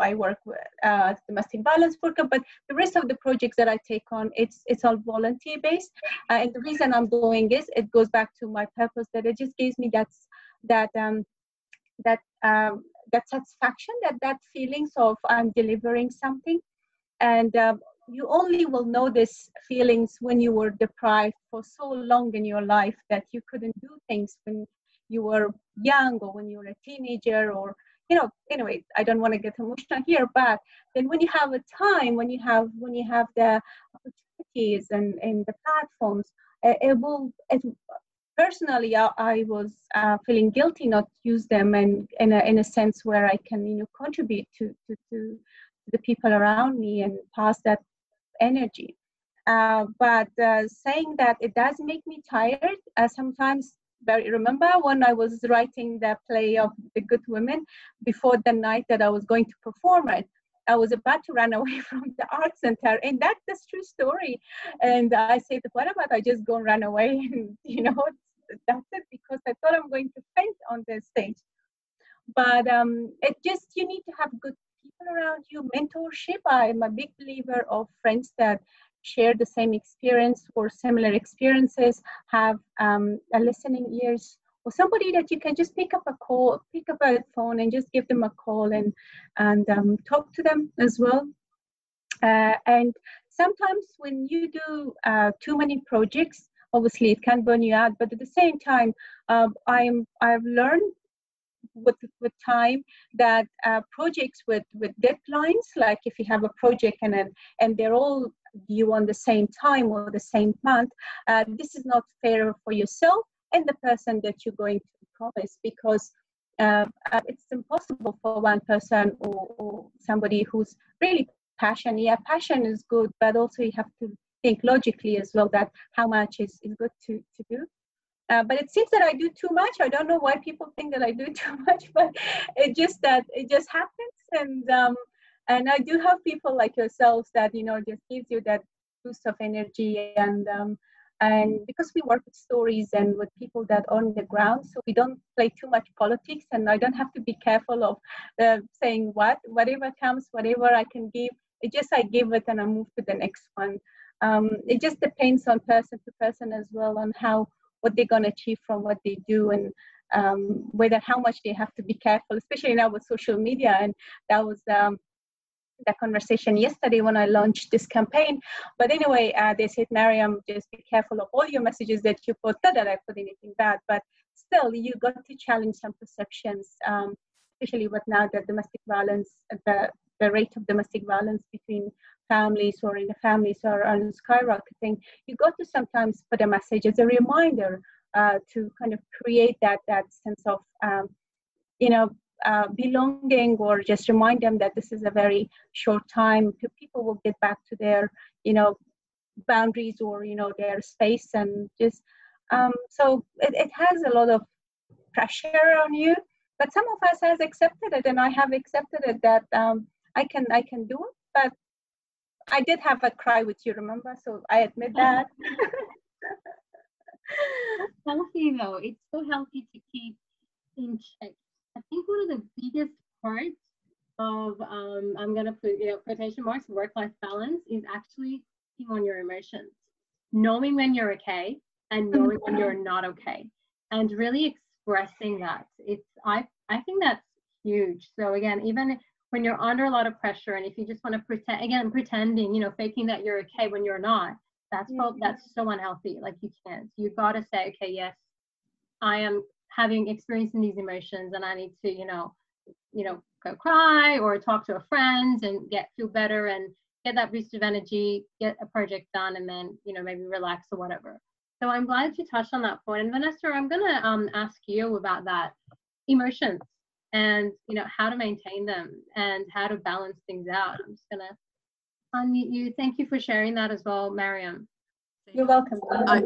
I work with uh, domestic violence worker, but the rest of the projects that I take on, it's it's all volunteer based. Uh, and the reason I'm doing this, it goes back to my purpose that it just gives me that that um, that um, that satisfaction, that that feelings of I'm delivering something, and um, you only will know this feelings when you were deprived for so long in your life that you couldn't do things when you were young or when you were a teenager or you know anyway i don't want to get emotional here but then when you have a time when you have when you have the opportunities and and the platforms uh, it will it, personally I, I was uh, feeling guilty not use them and in a, in a sense where i can you know contribute to to, to the people around me and pass that energy. Uh, but uh, saying that it does make me tired uh, sometimes very remember when I was writing the play of the Good Women before the night that I was going to perform it. I was about to run away from the art center, and that's the true story. And I said, "What about I just go and run away?" And you know, that's it because I thought I'm going to faint on the stage. But um, it just you need to have good people around you. Mentorship. I'm a big believer of friends that share the same experience or similar experiences, have um, a listening ears, or somebody that you can just pick up a call, pick up a phone and just give them a call and and um, talk to them as well. Uh, and sometimes when you do uh, too many projects, obviously it can burn you out. But at the same time, um, I'm I've learned with with time that uh, projects with with deadlines like if you have a project and and they're all due on the same time or the same month uh, this is not fair for yourself and the person that you're going to promise because uh, uh, it's impossible for one person or, or somebody who's really passionate yeah passion is good but also you have to think logically as well that how much is, is good to, to do uh, but it seems that I do too much. I don't know why people think that I do too much, but it just that it just happens. And um, and I do have people like yourselves that you know just gives you that boost of energy and um, and because we work with stories and with people that are on the ground so we don't play too much politics and i don't have to be careful of uh, saying what whatever comes whatever i can give. It just i give it and i move to the next one. Um, it just depends on person to person as well on how what they're going to achieve from what they do and um, whether how much they have to be careful especially now with social media and that was um, that conversation yesterday when I launched this campaign. But anyway, uh, they said, Maryam, just be careful of all your messages that you put. Not that I put anything bad, but still, you got to challenge some perceptions, um, especially with now the domestic violence, the, the rate of domestic violence between families or in the families are, are skyrocketing. You got to sometimes put a message as a reminder uh, to kind of create that that sense of um, you know uh, belonging or just remind them that this is a very short time people will get back to their you know boundaries or you know their space and just um, so it, it has a lot of pressure on you. But some of us has accepted it and i have accepted it that um, i can i can do it. But i did have a cry with you remember? So i admit that. Healthy though. It's so healthy to keep in check I think one of the biggest parts of um, I'm gonna put you know quotation marks work-life balance is actually on your emotions, knowing when you're okay and knowing when you're not okay, and really expressing that. It's I I think that's huge. So again, even when you're under a lot of pressure, and if you just want to pretend again, pretending, you know, faking that you're okay when you're not, that's probably that's so unhealthy. Like you can't. You've got to say, okay, yes, I am having experiencing these emotions and I need to, you know, you know, go cry or talk to a friend and get feel better and get that boost of energy, get a project done, and then you know maybe relax or whatever. So I'm glad you touched on that point. And Vanessa, I'm gonna um, ask you about that emotions and you know how to maintain them and how to balance things out. I'm just gonna unmute you. Thank you for sharing that as well, Maryam. You're welcome. I,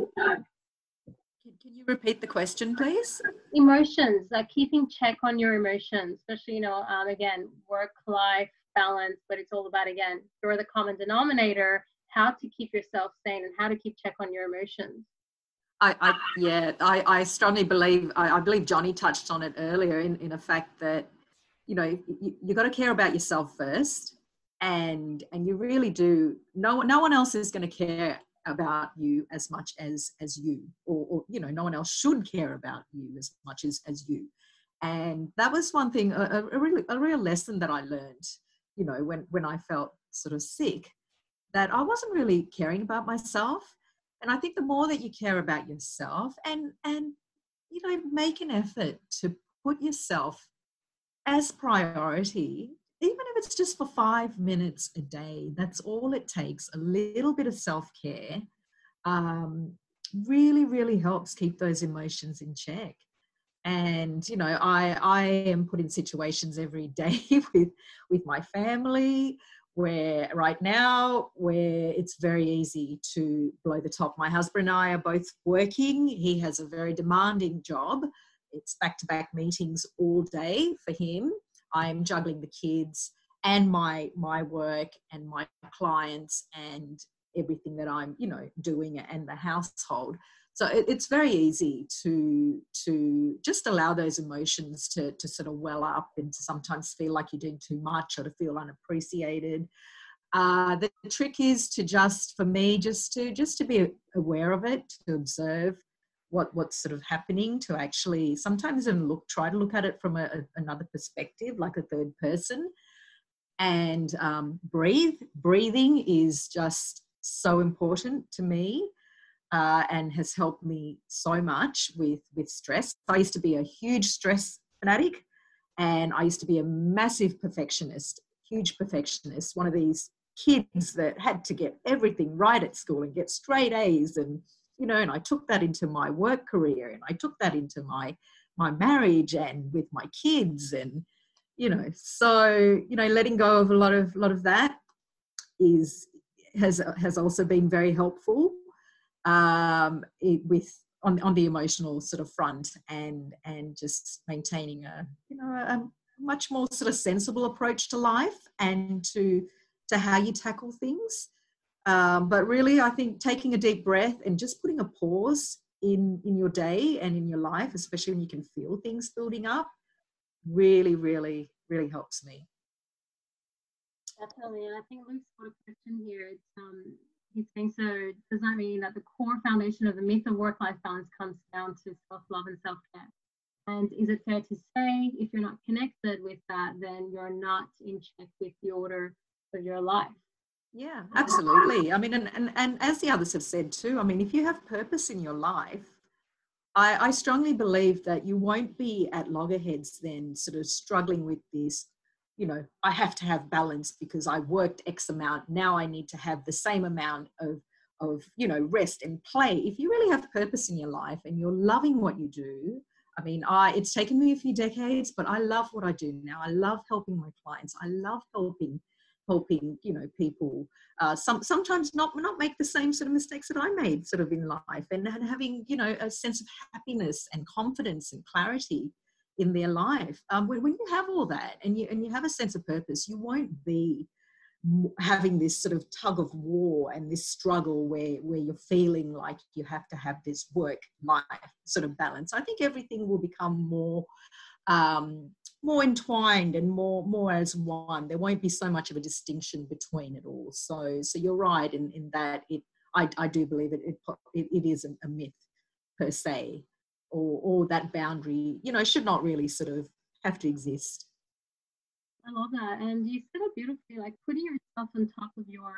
can, you repeat the question, please? Emotions, like keeping check on your emotions, especially, you know, um, again, work life balance, but it's all about, again, you're the common denominator, how to keep yourself sane and how to keep check on your emotions. I, I yeah, I, I strongly believe, I, I believe Johnny touched on it earlier in, in a fact that, you know, you, you got to care about yourself first and and you really do no no one else is going to care about you as much as as you or, or, you know no one else should care about you as much as as you. And that was one thing a, a really a real lesson that i learned you know when when i felt sort of sick that i wasn't really caring about myself. And i think the more that you care about yourself and and you know make an effort to put yourself as priority even if it's just for five minutes a day, that's all it takes. A little bit of self care um, really, really helps keep those emotions in check. And you know, I I am put in situations every day with with my family where right now where it's very easy to blow the top. My husband and I are both working. He has a very demanding job. It's back to back meetings all day for him I'm juggling the kids and my my work and my clients and everything that I'm you know doing and the household. So it, it's very easy to to just allow those emotions to to sort of well up and to sometimes feel like you're doing too much or to feel unappreciated. Uh, the trick is to just for me just to just to be aware of it to observe what what's sort of happening to actually sometimes and look try to look at it from a, a, another perspective like a third person. And um, breathe breathing is just so important to me uh, and has helped me so much with with stress. I used to be a huge stress fanatic and i used to be a massive perfectionist huge perfectionist one of these kids that had to get everything right at school and get straight a's and you know, and I took that into my work career and I took that into my my marriage and with my kids and you know, so you know, letting go of a lot of lot of that is has has also been very helpful um, it, with on on the emotional sort of front and and just maintaining a you know a, much more sort of sensible approach to life and to to how you tackle things. Um, but really, I think taking a deep breath and just putting a pause in in your day and in your life, especially when you can feel things building up, really, really, really helps me. Definitely, and I think Luke's got a question here. It's um, he's saying so. Does that mean that the core foundation of the myth of work-life balance comes down to self-love and self-care? And is it fair to say if you're not connected with that, then you're not in check with the order of your life? Yeah, absolutely. I mean, and, and, and as the others have said too, I mean, if you have purpose in your life, I, I strongly believe that you won't be at loggerheads then sort of struggling with this, you know, I have to have balance because I worked X amount. Now I need to have the same amount of, of, you know, rest and play. If you really have purpose in your life and you're loving what you do, I mean, I it's taken me a few decades, but I love what I do now. I love helping my clients. I love helping helping you know people uh, some sometimes not not make the same sort of mistakes that I made sort of in life and, and having you know a sense of happiness and confidence and clarity in their life. Um, when, when you have all that and you and you have a sense of purpose, you won't be having this sort of tug of war and this struggle where where you're feeling like you have to have this work life sort of balance i think everything will become more um, more entwined and more more as one there won't be so much of a distinction between it all so so you're right in in that it i, I do believe it it, it, is a, a myth per se or or that boundary you know should not really sort of have to exist I love that. And you said it beautifully, like putting yourself on top of your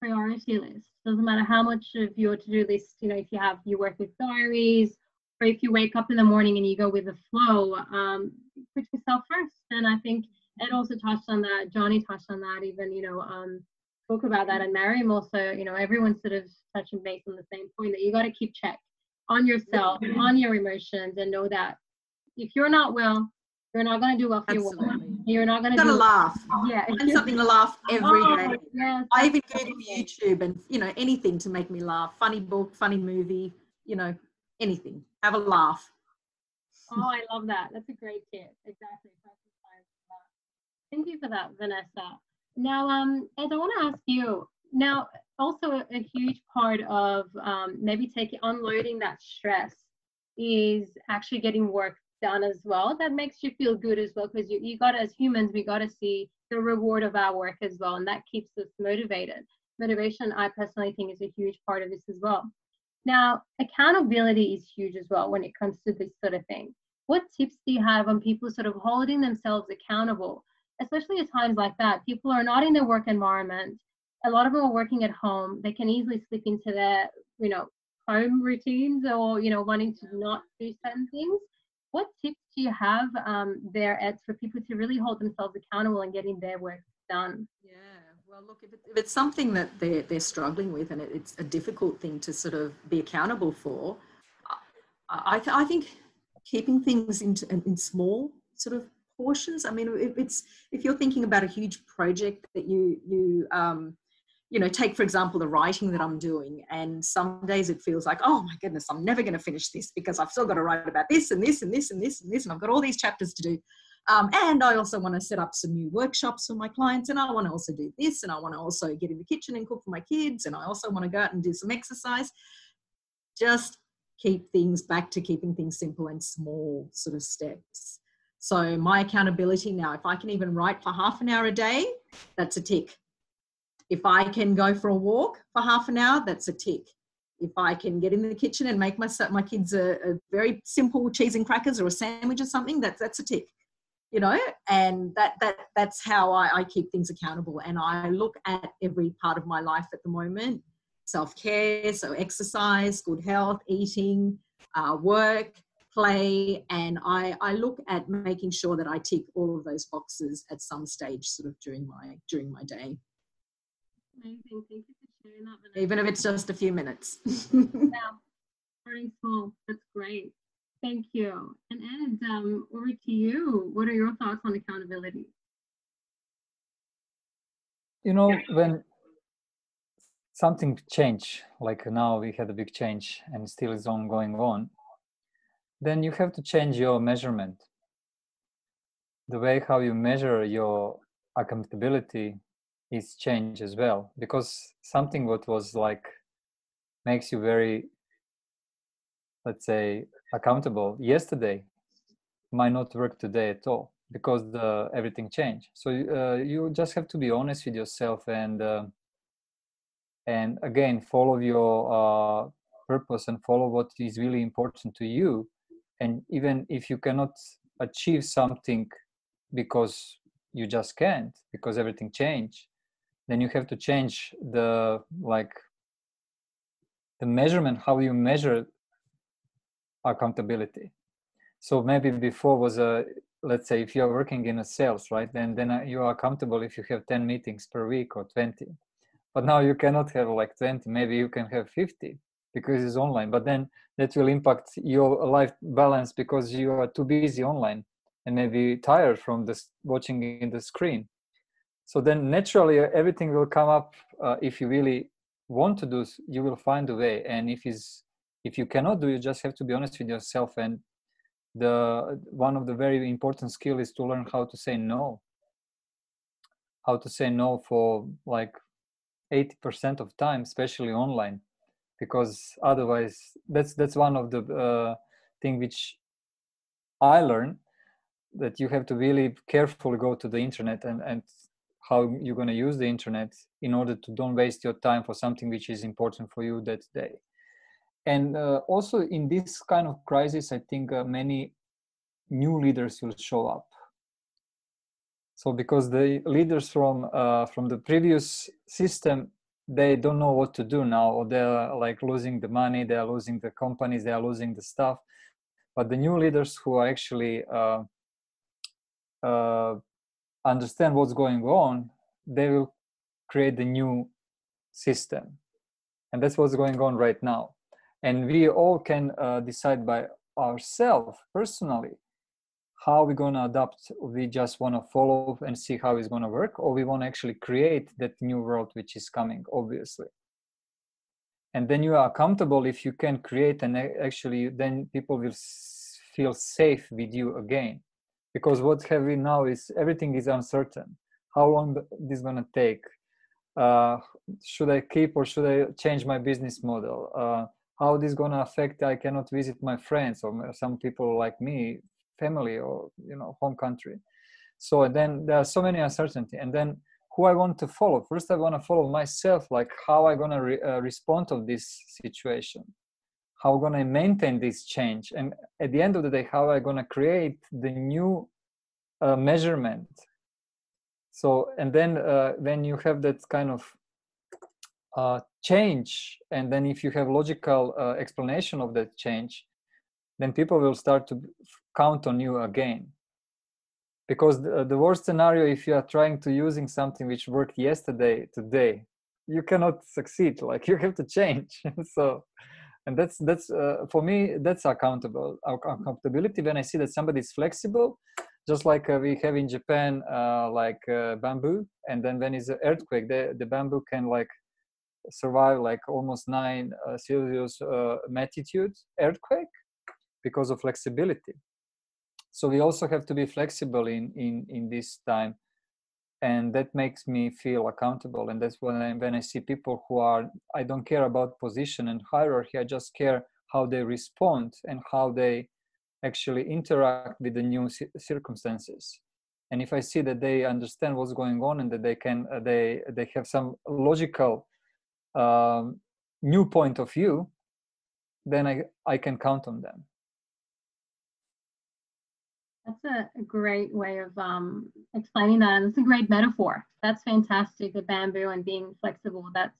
priority list. Doesn't matter how much of your to-do list, you know, if you have you work with diaries or if you wake up in the morning and you go with the flow, um, put yourself first. And I think Ed also touched on that, Johnny touched on that, even, you know, um, talk about that. And Maryam also, you know, everyone's sort of touching base on the same point that you got to keep check on yourself, on your emotions, and know that if you're not well, you're not going to do well for Absolutely. your. You're not going to do laugh. Yeah, and something to laugh every oh, day. Yes, I even go to YouTube and you know anything to make me laugh. Funny book, funny movie, you know anything. Have a laugh. Oh, I love that. That's a great tip. Exactly. Thank you for that, Vanessa. Now, um, Ed, I want to ask you. Now, also a huge part of um, maybe taking unloading that stress is actually getting work done as well that makes you feel good as well because you, you got as humans we got to see the reward of our work as well and that keeps us motivated motivation i personally think is a huge part of this as well now accountability is huge as well when it comes to this sort of thing. What tips do you have on people sort of holding themselves accountable especially at times like that? People are not in their work environment. A lot of them are working at home. They can easily slip into their you know home routines or you know wanting to not do certain things. What tips do you have um, there, Ed, for people to really hold themselves accountable and getting their work done? Yeah, well, look, if, it, if it's something that they're, they're struggling with and it, it's a difficult thing to sort of be accountable for, I, th- I think keeping things in, in small sort of portions. I mean, if it's if you're thinking about a huge project that you you um, you know, take for example the writing that I'm doing, and some days it feels like, oh my goodness, I'm never going to finish this because I've still got to write about this and this and this and this and this, and I've got all these chapters to do. Um, and I also want to set up some new workshops for my clients, and I want to also do this, and I want to also get in the kitchen and cook for my kids, and I also want to go out and do some exercise. Just keep things back to keeping things simple and small sort of steps. So my accountability now, if I can even write for half an hour a day, that's a tick if I can go for a walk for half an hour, that's a tick. If I can get in the kitchen and make my, my kids a, a very simple cheese and crackers or a sandwich or something, that's, that's a tick you know and that that that's how I, I, keep things accountable and i look at every part of my life at the moment self-care so exercise good health eating uh, work play and I, I look at making sure that i tick all of those boxes at some stage sort of during my during my day Amazing. Thank you for sharing that. Even if it's just a few minutes. yeah. Starting small. That's great. Thank you. And Ed, um, over to you. What are your thoughts on accountability? You know, when something change, like now we had a big change and still is ongoing on, then you have to change your measurement. the way how you measure your accountability is changed as well because something what was like makes you very let's say accountable yesterday might not work today at all because the everything changed. So uh, you just have to be honest with yourself and uh, and again follow your uh, purpose and follow what is really important to you. And even if you cannot achieve something because you just can't because everything changed then you have to change the like the measurement how you measure accountability. So maybe before was a let's say if you're working in a sales right then then you are accountable if you have 10 meetings per week or 20 but now you cannot have like 20 maybe you can have 50 because it's online but then that will impact your life balance because you are too busy online and maybe tired from this watching in the screen. So then naturally everything will come up uh, if you really want to do you will find a way. And if is if you cannot do you just have to be honest with yourself and the one of the very important skill is to learn how to say no. How to say no for like 80% of time especially online because otherwise that's that's one of the uh, thing which i learned that you have to really carefully go to the internet and and how you're going to use the internet in order to don't waste your time for something which is important for you that day and uh, also in this kind of crisis i think uh, many new leaders will show up. So because the leaders from uh, from the previous system they don't know what to do now or they're like losing the money they're losing the companies they are losing the stuff. But the new leaders who are actually uh, uh, understand what's going on they will create the new system. And that's what's going on right now and we all can uh, decide by ourselves personally how we're going to adapt we just want to follow and see how it's going to work or we want to actually create that new world which is coming obviously. And then you are accountable if you can create and actually then people will feel safe with you again. Because what have we now is everything is uncertain. How long this is going to take? Uh, should i keep or should i change my business model? Uh, how this going to affect i cannot visit my friends or some people like me family or you know home country. So then there are so many uncertainty. And then who i want to follow? First i want to follow myself like how i going to re- uh, respond to this situation? How going to maintain this change? And at the end of the day how i going to create the new uh, measurement? So and then uh, when you have that kind of uh, change and then if you have logical uh, explanation of that change then people will start to count on you again. Because the, the worst scenario if you are trying to using something which worked yesterday today you cannot succeed like you have to change. So and that's that's uh, for me that's accountable accountability when i see that somebody is flexible just like uh, we have in japan uh, like uh, bamboo and then when it's an earthquake the, the bamboo can like survive like almost nine uh, celsius uh, magnitude earthquake because of flexibility. So we also have to be flexible in in in this time and that makes me feel accountable and that's when I, when I see people who are i don't care about position and hierarchy i just care how they respond and how they actually interact with the new circumstances. And if i see that they understand what's going on and that they can uh, they they have some logical um, new point of view then i i can count on them that's a great way of um, explaining that. And it's a great metaphor. That's fantastic. The bamboo and being flexible. That's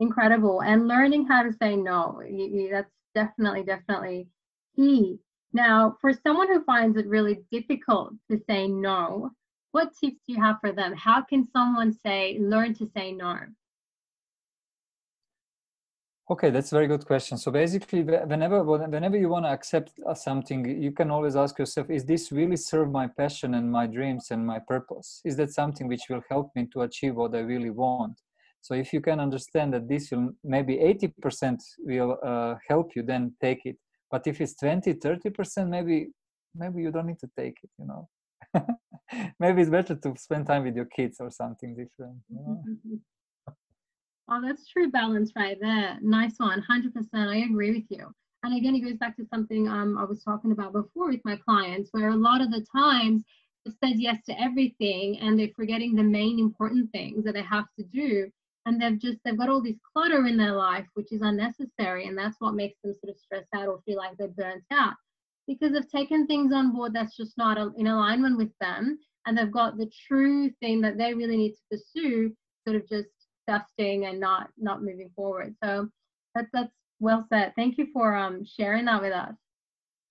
incredible. And learning how to say no. You, you, that's definitely, definitely key. Now, for someone who finds it really difficult to say no, what tips do you have for them? How can someone say, learn to say no? Okay, that's a very good question. So basically, whenever whenever you want to accept uh, something, you can always ask yourself: Is this really serve my passion and my dreams and my purpose? Is that something which will help me to achieve what I really want? So if you can understand that this will maybe 80% will uh, help you, then take it. But if it's 20, 30%, maybe maybe you don't need to take it. You know. maybe it's better to spend time with your kids or something different you know? oh that's true balance right there. Nice one 100% i agree with you. And again it goes back to something um, i was talking about before with my clients where a lot of the times it says yes to everything and they're forgetting the main important things that they have to do. And they've just they've got all this clutter in their life which is unnecessary and that's what makes them sort of stress out or feel like they're burnt out. Because they've taken things on board that's just not in alignment with them and they've got the true thing that they really need to pursue sort of just dusting and not not moving forward. So that's that's well said. Thank you for um, sharing that with us.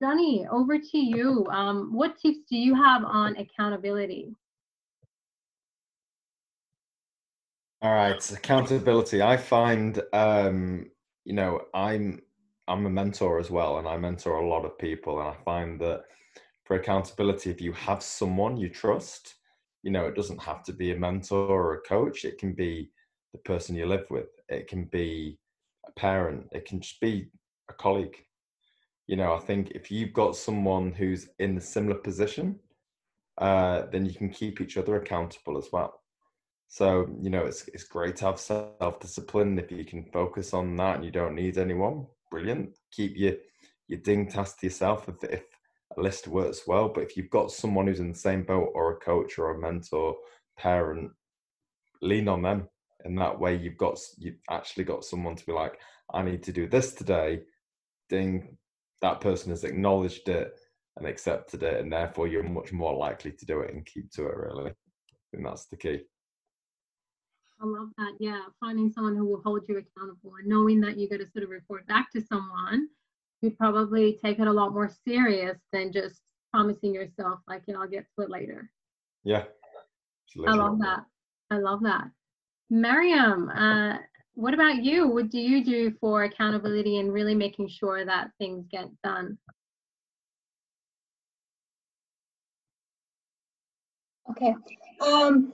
Johnny over to you. Um, what tips do you have on accountability? All right accountability. I find um you know i'm I'm a mentor as well, and I mentor a lot of people, and I find that for accountability, if you have someone you trust, you know, it doesn't have to be a mentor or a coach. It can be the person you live with. It can be a parent. It can just be a colleague. You know, I think if you've got someone who's in a similar position, uh, then you can keep each other accountable as well. So, you know, it's it's great to have self discipline if you can focus on that and you don't need anyone brilliant. Keep your your ding task to yourself if, if a list works well. But if you've got someone who's in the same boat, or a coach, or a mentor, parent, lean on them. And that way, you've got you've actually got someone to be like, I need to do this today. Ding, that person has acknowledged it and accepted it, and therefore you're much more likely to do it and keep to it. Really, I think that's the key. I love that. Yeah, finding someone who will hold you accountable and knowing that you got to sort of report back to someone you probably take it a lot more serious than just promising yourself like, you know, I'll get to it later. Yeah. I love that. I love that. Maryam, uh, what about you? What do you do for accountability and really making sure that things get done? Okay. Um,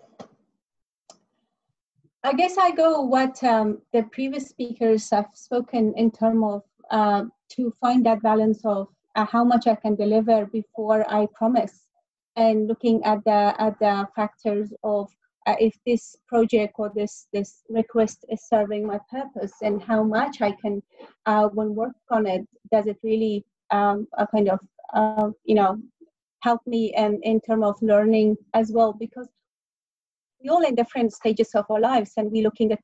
I guess I go what um, the previous speakers have spoken in terms of uh, to find that balance of uh, how much I can deliver before I promise, and looking at the at the factors of uh, if this project or this this request is serving my purpose and how much I can uh, when work on it does it really um, a kind of uh, you know help me and in terms of learning as well? Because we all in different stages of our lives and we're looking at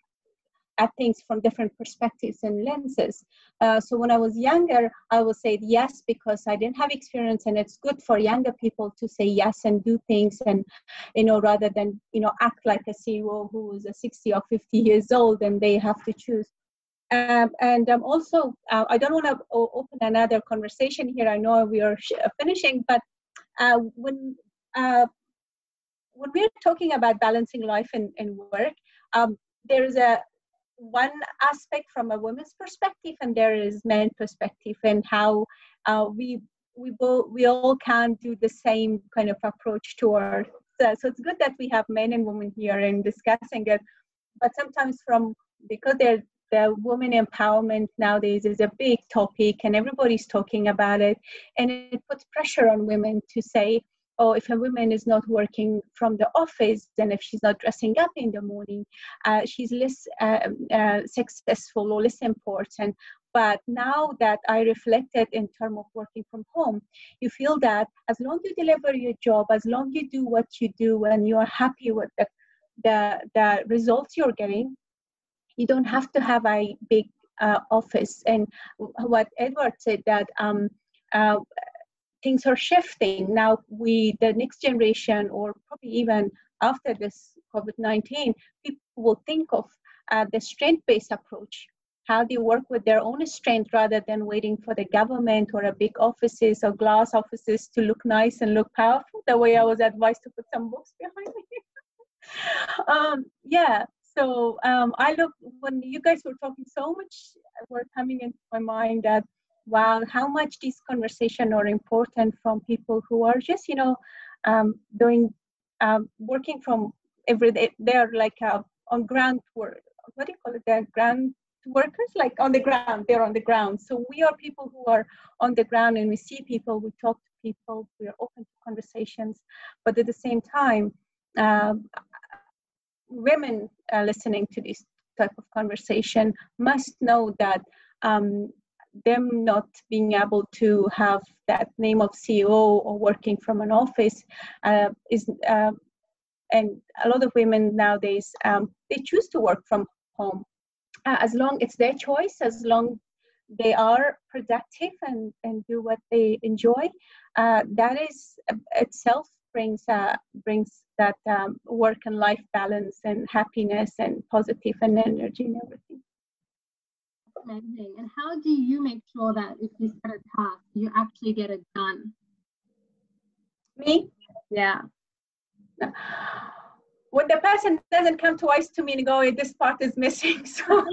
at things from different perspectives and lenses. Uh, so when I was younger, I would say yes because I didn't have experience, and it's good for younger people to say yes and do things, and you know, rather than you know act like a CEO who is a 60 or 50 years old and they have to choose. Um, and also, uh, I don't want to open another conversation here. I know we are finishing, but uh, when uh, when we're talking about balancing life and, and work, um, there is a one aspect from a woman's perspective, and there is men perspective, and how uh, we we both we all can do the same kind of approach towards. Uh, so it's good that we have men and women here and discussing it, but sometimes from because they're the women empowerment nowadays is a big topic and everybody's talking about it and it puts pressure on women to say or if a woman is not working from the office, then if she's not dressing up in the morning, uh, she's less uh, uh, successful or less important. But now that I reflected in terms of working from home, you feel that as long you deliver your job, as long you do what you do, and you are happy with the, the, the results you're getting, you don't have to have a big uh, office. And what Edward said that um, uh, things are shifting. Now, we, the next generation, or probably even after this COVID 19, people will think of uh, the strength based approach. How they work with their own strength rather than waiting for the government or a big offices or glass offices to look nice and look powerful, the way I was advised to put some books behind me. um, yeah, so um, I look, when you guys were talking so much, were coming into my mind that wow, how much these conversations are important from people who are just, you know, um, doing, um, working from every day. They're like uh, on ground work. What do you call it? They're ground workers, like on the ground. They're on the ground. So we are people who are on the ground and we see people, we talk to people. We are open to conversations, but at the same time, um, women uh, listening to this type of conversation must know that um, them not being able to have that name of CEO or working from an office uh, is, uh, and a lot of women nowadays um, they choose to work from home uh, as long it's their choice, as long they are productive and, and do what they enjoy. Uh, that is uh, itself brings uh, brings that um, work and life balance and happiness and positive and energy and everything. Amazing. And how do you make sure that if you set a task, you actually get it done? Me? Yeah. When the person doesn't come twice to me and go, this part is missing. So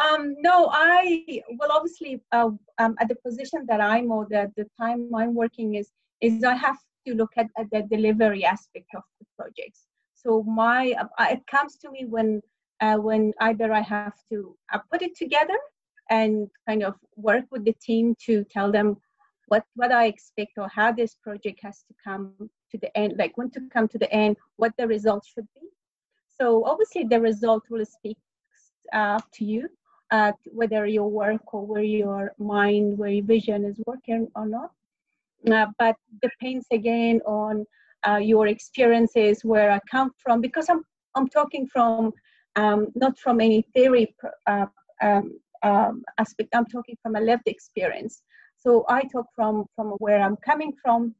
um, no, I well obviously uh, um, at the position that I'm or the, the time I'm working is is I have to look at, at the delivery aspect of the projects. So my uh, it comes to me when uh, when either I have to uh, put it together and kind of work with the team to tell them what what I expect or how this project has to come to the end, like when to come to the end, what the result should be. So obviously the result will speak uh, to you, uh, whether your work or where your mind, where your vision is working or not. Uh, but depends again on uh, your experiences, where I come from, because I'm I'm talking from um, not from any theory uh, um, um, aspect. I'm talking from a lived experience. So I talk from from where I'm coming from,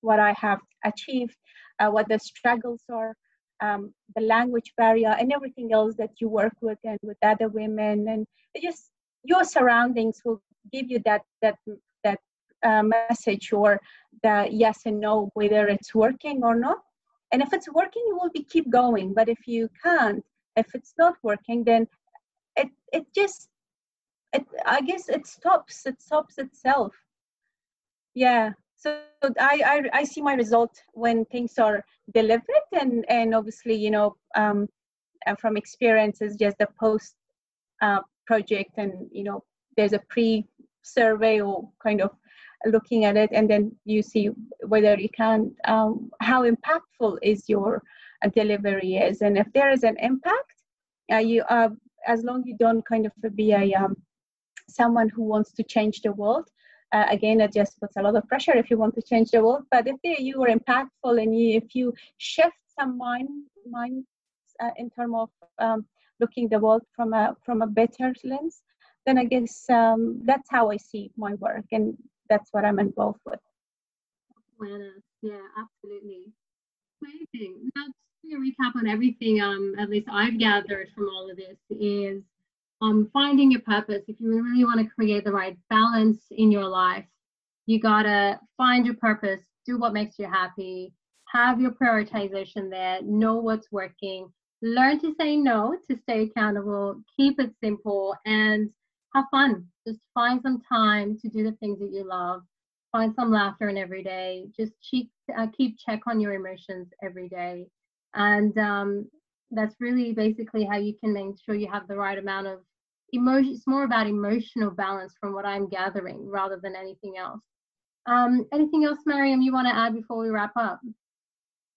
what I have achieved, uh, what the struggles are, um, the language barrier, and everything else that you work with and with other women, and just your surroundings will give you that that that uh, message or the yes and no whether it's working or not. And if it's working, you will be keep going. But if you can't, if it's not working, then it it just it I guess it stops. It stops itself. Yeah. So I, I I see my result when things are delivered and and obviously you know um, from experience is just the post uh, project and you know there's a pre survey or kind of looking at it and then you see whether you can um, how impactful is your delivery is. And if there is an impact uh, you uh, as long you don't kind of be a um, someone who wants to change the world uh, again it just puts a lot of pressure if you want to change the world. But if you are impactful and you, if you shift some mind mind uh, in terms of um, looking the world from a from a better lens then i guess um, that's how i see my work. And that's what I'm involved with. Awareness, yeah, absolutely. Amazing. Now, to recap on everything, um, at least I've gathered from all of this is um, finding your purpose. If you really want to create the right balance in your life, you gotta find your purpose, do what makes you happy, have your prioritization there, know what's working, learn to say no to stay accountable, keep it simple, and have fun. Just find some time to do the things that you love. Find some laughter in every day. Just keep uh, keep check on your emotions every day, and um, that's really basically how you can make sure you have the right amount of emotion. It's more about emotional balance from what I'm gathering rather than anything else. Um, anything else, Maryam, you want to add before we wrap up?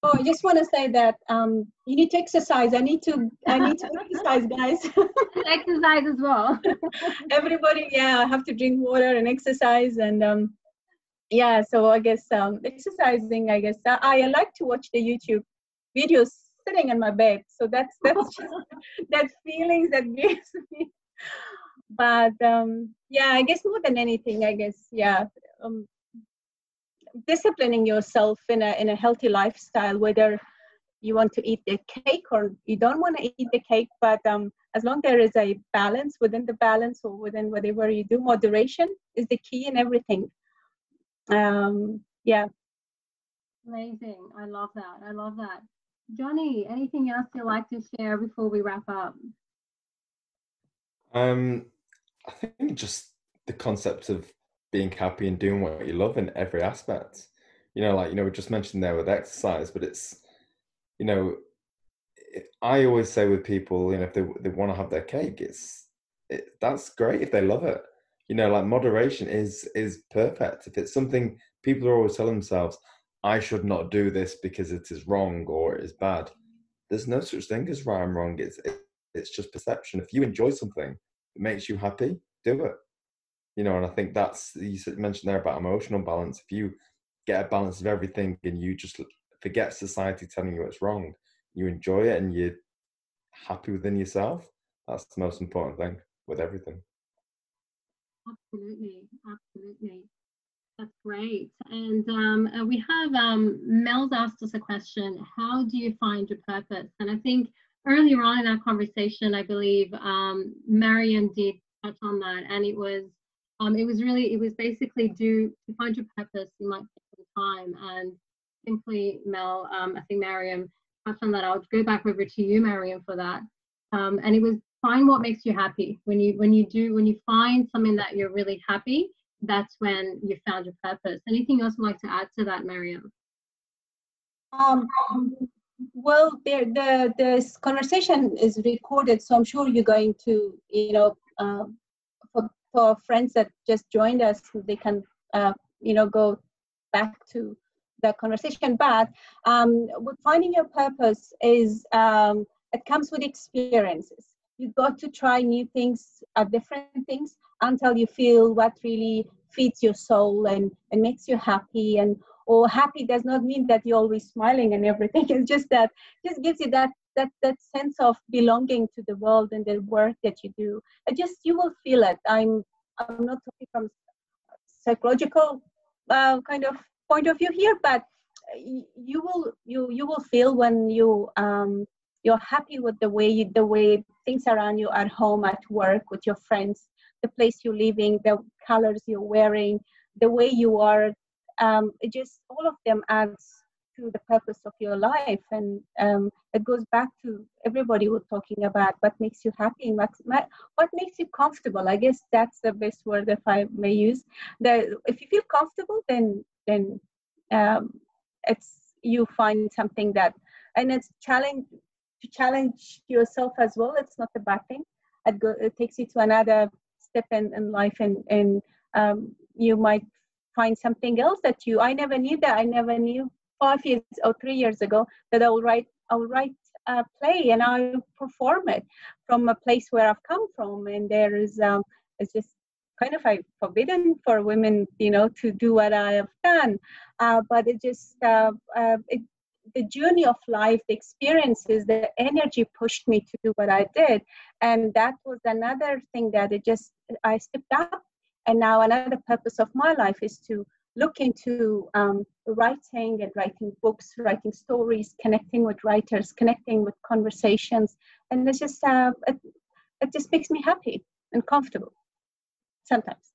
Oh, I just want to say that um, you need to exercise. I need to. I need to exercise, guys. exercise as well. Everybody, yeah, I have to drink water and exercise, and um, yeah. So I guess um, exercising. I guess I, I like to watch the YouTube videos sitting in my bed. So that's that's just that feelings that gives me. But um, yeah, I guess more than anything, I guess yeah. Um, disciplining yourself in a in a healthy lifestyle whether you want to eat the cake or you don't want to eat the cake but um, as long there is a balance within the balance or within whatever you do moderation is the key in everything. Um, yeah. Amazing. I love that. I love that. Johnny anything else you'd like to share before we wrap up? Um i think just the concept of being happy and doing what you love in every aspect. You know, like you know, we just mentioned there with exercise, but it's you know, I always say with people, you know, if they they want to have their cake, it's it, that's great if they love it. you know, like moderation is is perfect. If it's something people are always telling themselves, I should not do this because it is wrong or it is bad. There's no such thing as right and wrong. It's it, it's just perception. If you enjoy something it makes you happy, do it. You know, and I think that's you mentioned there about emotional balance. If you get a balance of everything and you just forget society telling you it's wrong, you enjoy it and you're happy within yourself. That's the most important thing with everything. Absolutely, absolutely. That's great. And um, uh, we have um, Mel's asked us a question How do you find your purpose? And I think earlier on in our conversation, I believe um, Maryam did touch on that. And it was um, it was really, it was basically do to find your purpose, you might take some time. And simply, Mel, um, I think Maryam touched on that. I'll go back over to you, Maryam, for that. Um, and it was find what makes you happy. When you when you do when you find something that you're really happy, that's when you found your purpose. Anything else you'd like to add to that, Maryam? Um, well, there, the this conversation is recorded, so I'm sure you're going to, you know, uh, for, friends that just joined us, they can, uh, you know, go back to the conversation. But um, finding your purpose is um, it comes with experiences you got to try new things, uh, different things until you feel what really feeds your soul and, and makes you happy. And or happy does not mean that you're always smiling and everything. It's just that just gives you that that that sense of belonging to the world and the work that you do. I just you will feel it. I'm I'm not talking from psychological uh, kind of point of view here, but you will you you will feel when you um, you're happy with the way you, the way things around you at home at work with your friends the place you're living the colors you're wearing the way you are um, it just all of them adds to the purpose of your life and um, it goes back to everybody was talking about what makes you happy what makes you comfortable i guess that's the best word if i may use the if you feel comfortable then then um, it's you find something that and it's challenge to challenge yourself as well. It's not a bad thing. It, go, it takes you to another step in, in life, and and um, you might find something else that you. I never knew that. I never knew five years or three years ago that I will write. I will write a play and I'll perform it from a place where I've come from, and there is um, it's just kind of like forbidden for women, you know, to do what I have done. Uh, but it just uh, uh, it the journey of life, the experiences, the energy pushed me to do what I did. And that was another thing that it just, I stepped up. And now another purpose of my life is to look into um, writing and writing books, writing stories, connecting with writers, connecting with conversations. And it's just, uh, it, it just makes me happy and comfortable sometimes.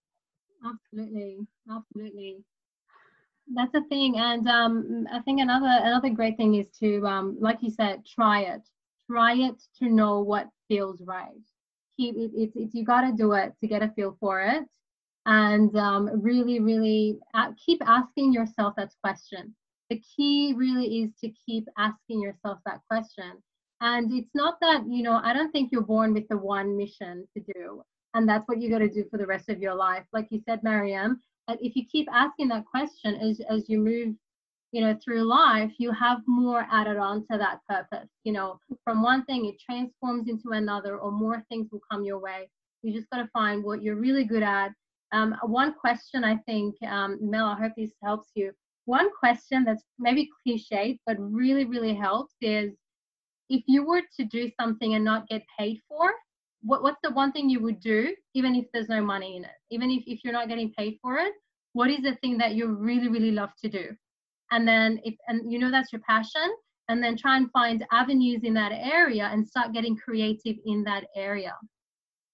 Absolutely. Absolutely that's a thing and um, i think another another great thing is to um, like you said try it try it to know what feels right keep it, it's, it's you got to do it to get a feel for it and um, really really uh, keep asking yourself that question. The key really is to keep asking yourself that question. And it's not that you know i don't think you're born with the one mission to do and that's what you got to do for the rest of your life. Like you said maryam if you keep asking that question as, as you move you know through life you have more added on to that purpose. You know from one thing it transforms into another or more things will come your way. You just got to find what you're really good at um, one question i think um, mel i hope this helps you. One question that's maybe cliched but really really helps is if you were to do something and not get paid for what, what's the one thing you would do even if there's no money in it? Even if, if you're not getting paid for it what is the thing that you really really love to do? And then if and you know that's your passion and then try and find avenues in that area and start getting creative in that area.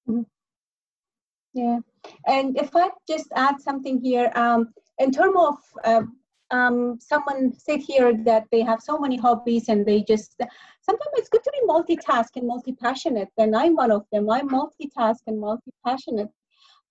Mm-hmm. Yeah. And if i just add something here um, in terms of uh, um, someone said here that they have so many hobbies and they just sometimes it's good to be multitask and multi-passionate. And i'm one of them. I'm multitask and multi-passionate.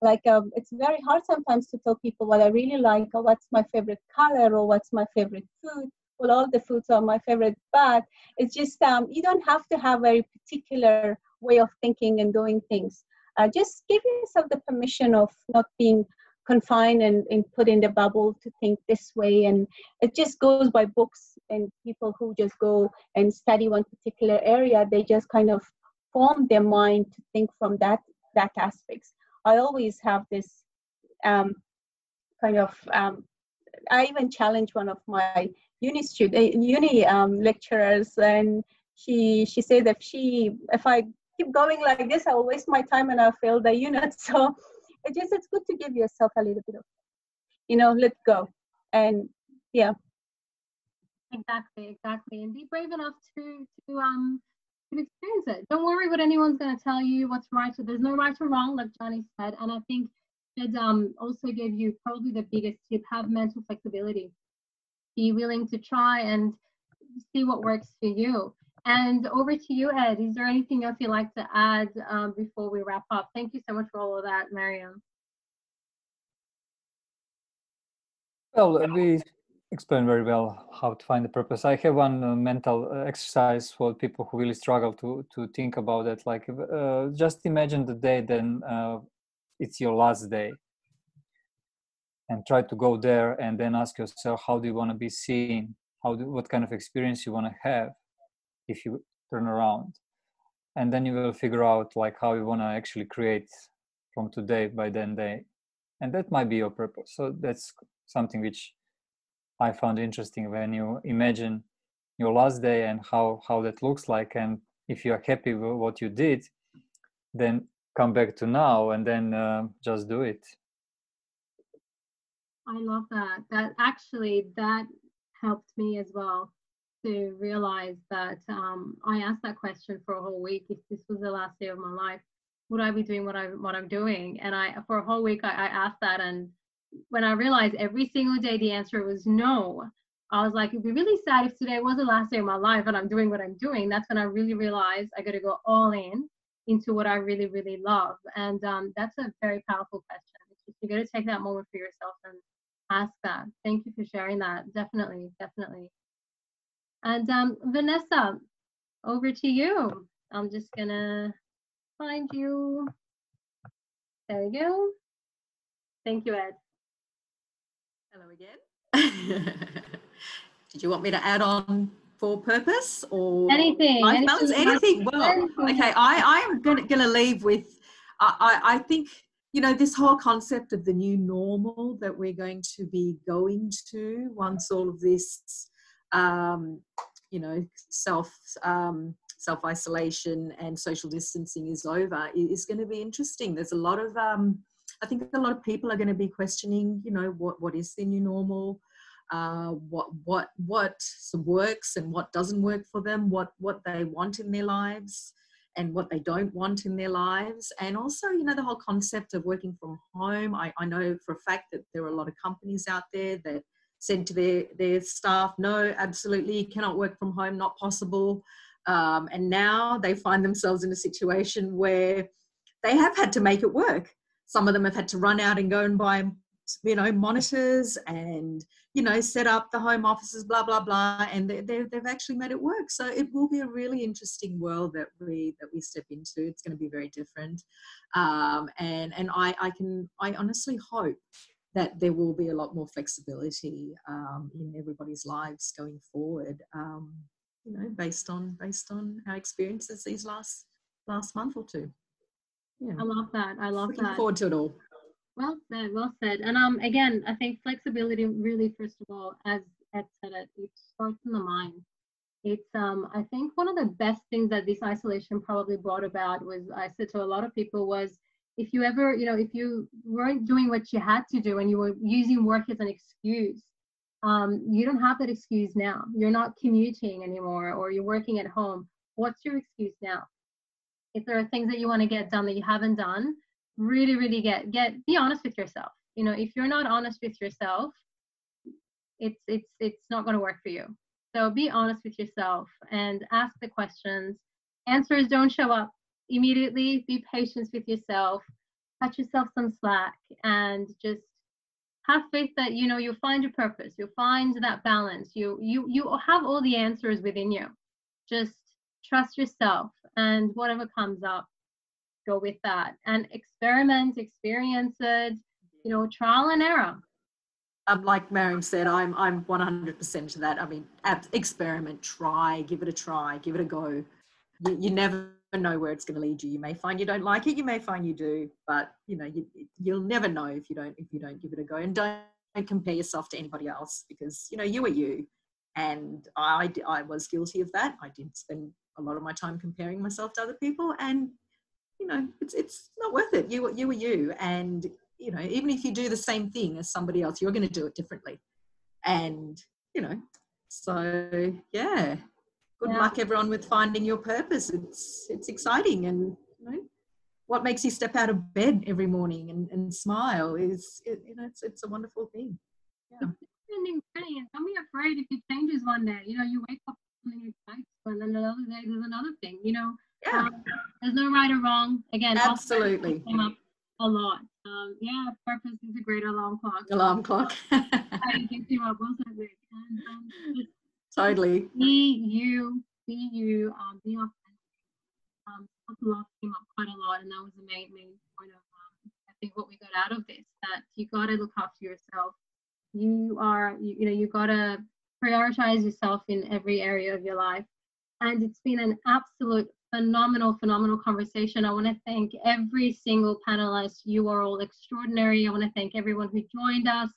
Like um, it's very hard sometimes to tell people what i really like or what's my favorite color or what's my favorite food. Well all the foods are my favorite but it's just um, you don't have to have a very particular way of thinking and doing things uh, just give yourself the permission of not being confined and, and put in the bubble to think this way. And it just goes by books and people who just go and study one particular area they just kind of form their mind to think from that that aspects. I always have this um, kind of um, i even challenge one of my uni student uni um, lecturers and she she said if she if i keep going like this i'll waste my time and i'll fail the unit. So it just it's good to give yourself a little bit of you know let go. And yeah. Exactly exactly. And be brave enough to to um to experience it. Don't worry what anyone's going to tell you what's right or there's no right or wrong like johnny said. And i think it um also gave you probably the biggest tip have mental flexibility. Be willing to try and see what works for you and over to you, Ed. Is there anything else you'd like to add um, before we wrap up? Thank you so much for all of that, Maryam. Well, we explained very well how to find the purpose. I have one uh, mental uh, exercise for people who really struggle to to think about it. Like, uh, just imagine the day then uh, it's your last day, and try to go there and then ask yourself, how do you want to be seen? How do what kind of experience you want to have? If you turn around. And then you will figure out like how you want to actually create from today by then day. And that might be your purpose. So that's something which i found interesting when you imagine your last day and how how that looks like. And if you are happy with what you did then come back to now and then uh, just do it. I love that. That actually that helped me as well to realize that um, I asked that question for a whole week. If this was the last day of my life, would I be doing what I what I'm doing? And I for a whole week I, I asked that, and when I realized every single day the answer was no, I was like, it'd be really sad if today was the last day of my life and I'm doing what I'm doing. That's when I really realized I got to go all in into what I really really love, and um, that's a very powerful question. you got to take that moment for yourself and ask that. Thank you for sharing that. Definitely, definitely. And um, Vanessa, over to you. I'm just gonna find you. There you go. Thank you, Ed. Hello again. Did you want me to add on for purpose or anything? Life balance? Anything? Well, anything. okay. I I am gonna gonna leave with. I I think you know this whole concept of the new normal that we're going to be going to once all of this um, you know, self um, self isolation and social distancing is over is going to be interesting. There's a lot of um, I think a lot of people are going to be questioning, you know, what what is the new normal, uh, what what what works and what doesn't work for them, what what they want in their lives, and what they don't want in their lives, and also, you know, the whole concept of working from home. I, I know for a fact that there are a lot of companies out there that said to their, their staff, no, absolutely, cannot work from home, not possible. Um, and now they find themselves in a situation where they have had to make it work. Some of them have had to run out and go and buy, you know, monitors and, you know, set up the home offices, blah, blah, blah. And they, they've actually made it work. So it will be a really interesting world that we, that we step into. It's going to be very different. Um, and, and I, I can, I honestly hope that there will be a lot more flexibility um, in everybody's lives going forward. Um, you know, based on based on our experiences these last last month or two. Yeah. I love that. I love Looking that. forward to it all. Well said. Well said. And um, again, I think flexibility really, first of all, as Ed said it, it starts in the mind. It's um, I think one of the best things that this isolation probably brought about was I said to a lot of people was if you ever, you know, if you weren't doing what you had to do and you were using work as an excuse, um, you don't have that excuse now. You're not commuting anymore or you're working at home. What's your excuse now? If there are things that you want to get done that you haven't done, really, really get get be honest with yourself. You know, if you're not honest with yourself, it's it's it's not going to work for you. So be honest with yourself and ask the questions. Answers don't show up immediately be patient with yourself cut yourself some slack and just have faith that you know you'll find your purpose you'll find that balance you you you have all the answers within you just trust yourself and whatever comes up go with that and experiment, experience it, you know, trial and error. Um, like Maryam said, I'm I'm 100% to that. I mean, experiment, try, give it a try, give it a go. You, you never know where it's going to lead you. You may find you don't like it, you may find you do, but you know you, you'll never know if you don't if you don't give it a go. And don't, don't compare yourself to anybody else because you know you are you, and I I was guilty of that. I did spend a lot of my time comparing myself to other people, and you know it's it's not worth it. You you are you, and you know even if you do the same thing as somebody else, you're going to do it differently, and you know so yeah good yeah. luck everyone with finding your purpose. It's it's exciting and you know what makes you step out of bed every morning and, and smile is it, you know it's, it's a wonderful thing. Yeah. and don't be afraid if it changes one day. You know you wake up something excites and then another day there's another thing you know? Yeah. Um, there's no right or wrong. Again absolutely. came up a lot. Um, yeah purpose is a great alarm clock. Alarm clock. I think you up well said and um, totally. Be you, be you, um, be authentic. Um, self-love came up quite a lot, and that was the main main point of um, I think what we got out of this. That you got to look after yourself. You are, you, you know, you got to prioritize yourself in every area of your life. And it's been an absolute phenomenal, phenomenal conversation. I want to thank every single panelist. You are all extraordinary. I want to thank everyone who joined us.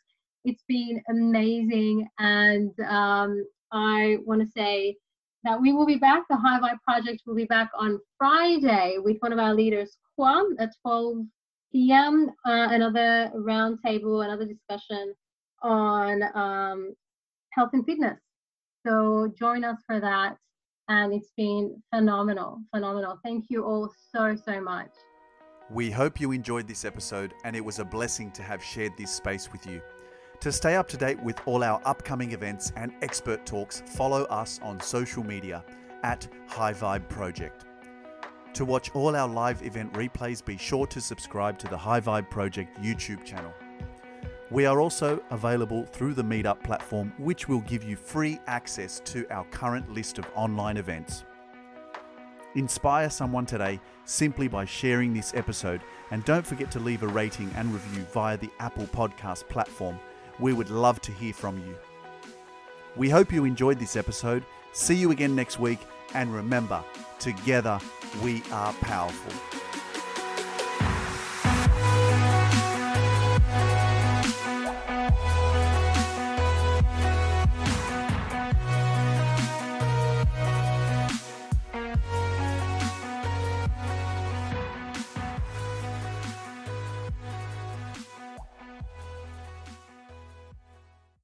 It's been amazing. And um, I want to say that we will be back. The High Vibe Project will be back on Friday with one of our leaders, Kwam, at 12 p.m. Uh, another roundtable, another discussion on um, health and fitness. So join us for that. And it's been phenomenal, phenomenal. Thank you all so, so much. We hope you enjoyed this episode and it was a blessing to have shared this space with you. To stay up to date with all our upcoming events and expert talks, follow us on social media at High Vibe Project. To watch all our live event replays, be sure to subscribe to the High Vibe Project YouTube channel. We are also available through the Meetup platform, which will give you free access to our current list of online events. Inspire someone today simply by sharing this episode, and don't forget to leave a rating and review via the Apple Podcast platform we would love to hear from you. We hope you enjoyed this episode. See you again next week, and remember, together we are powerful.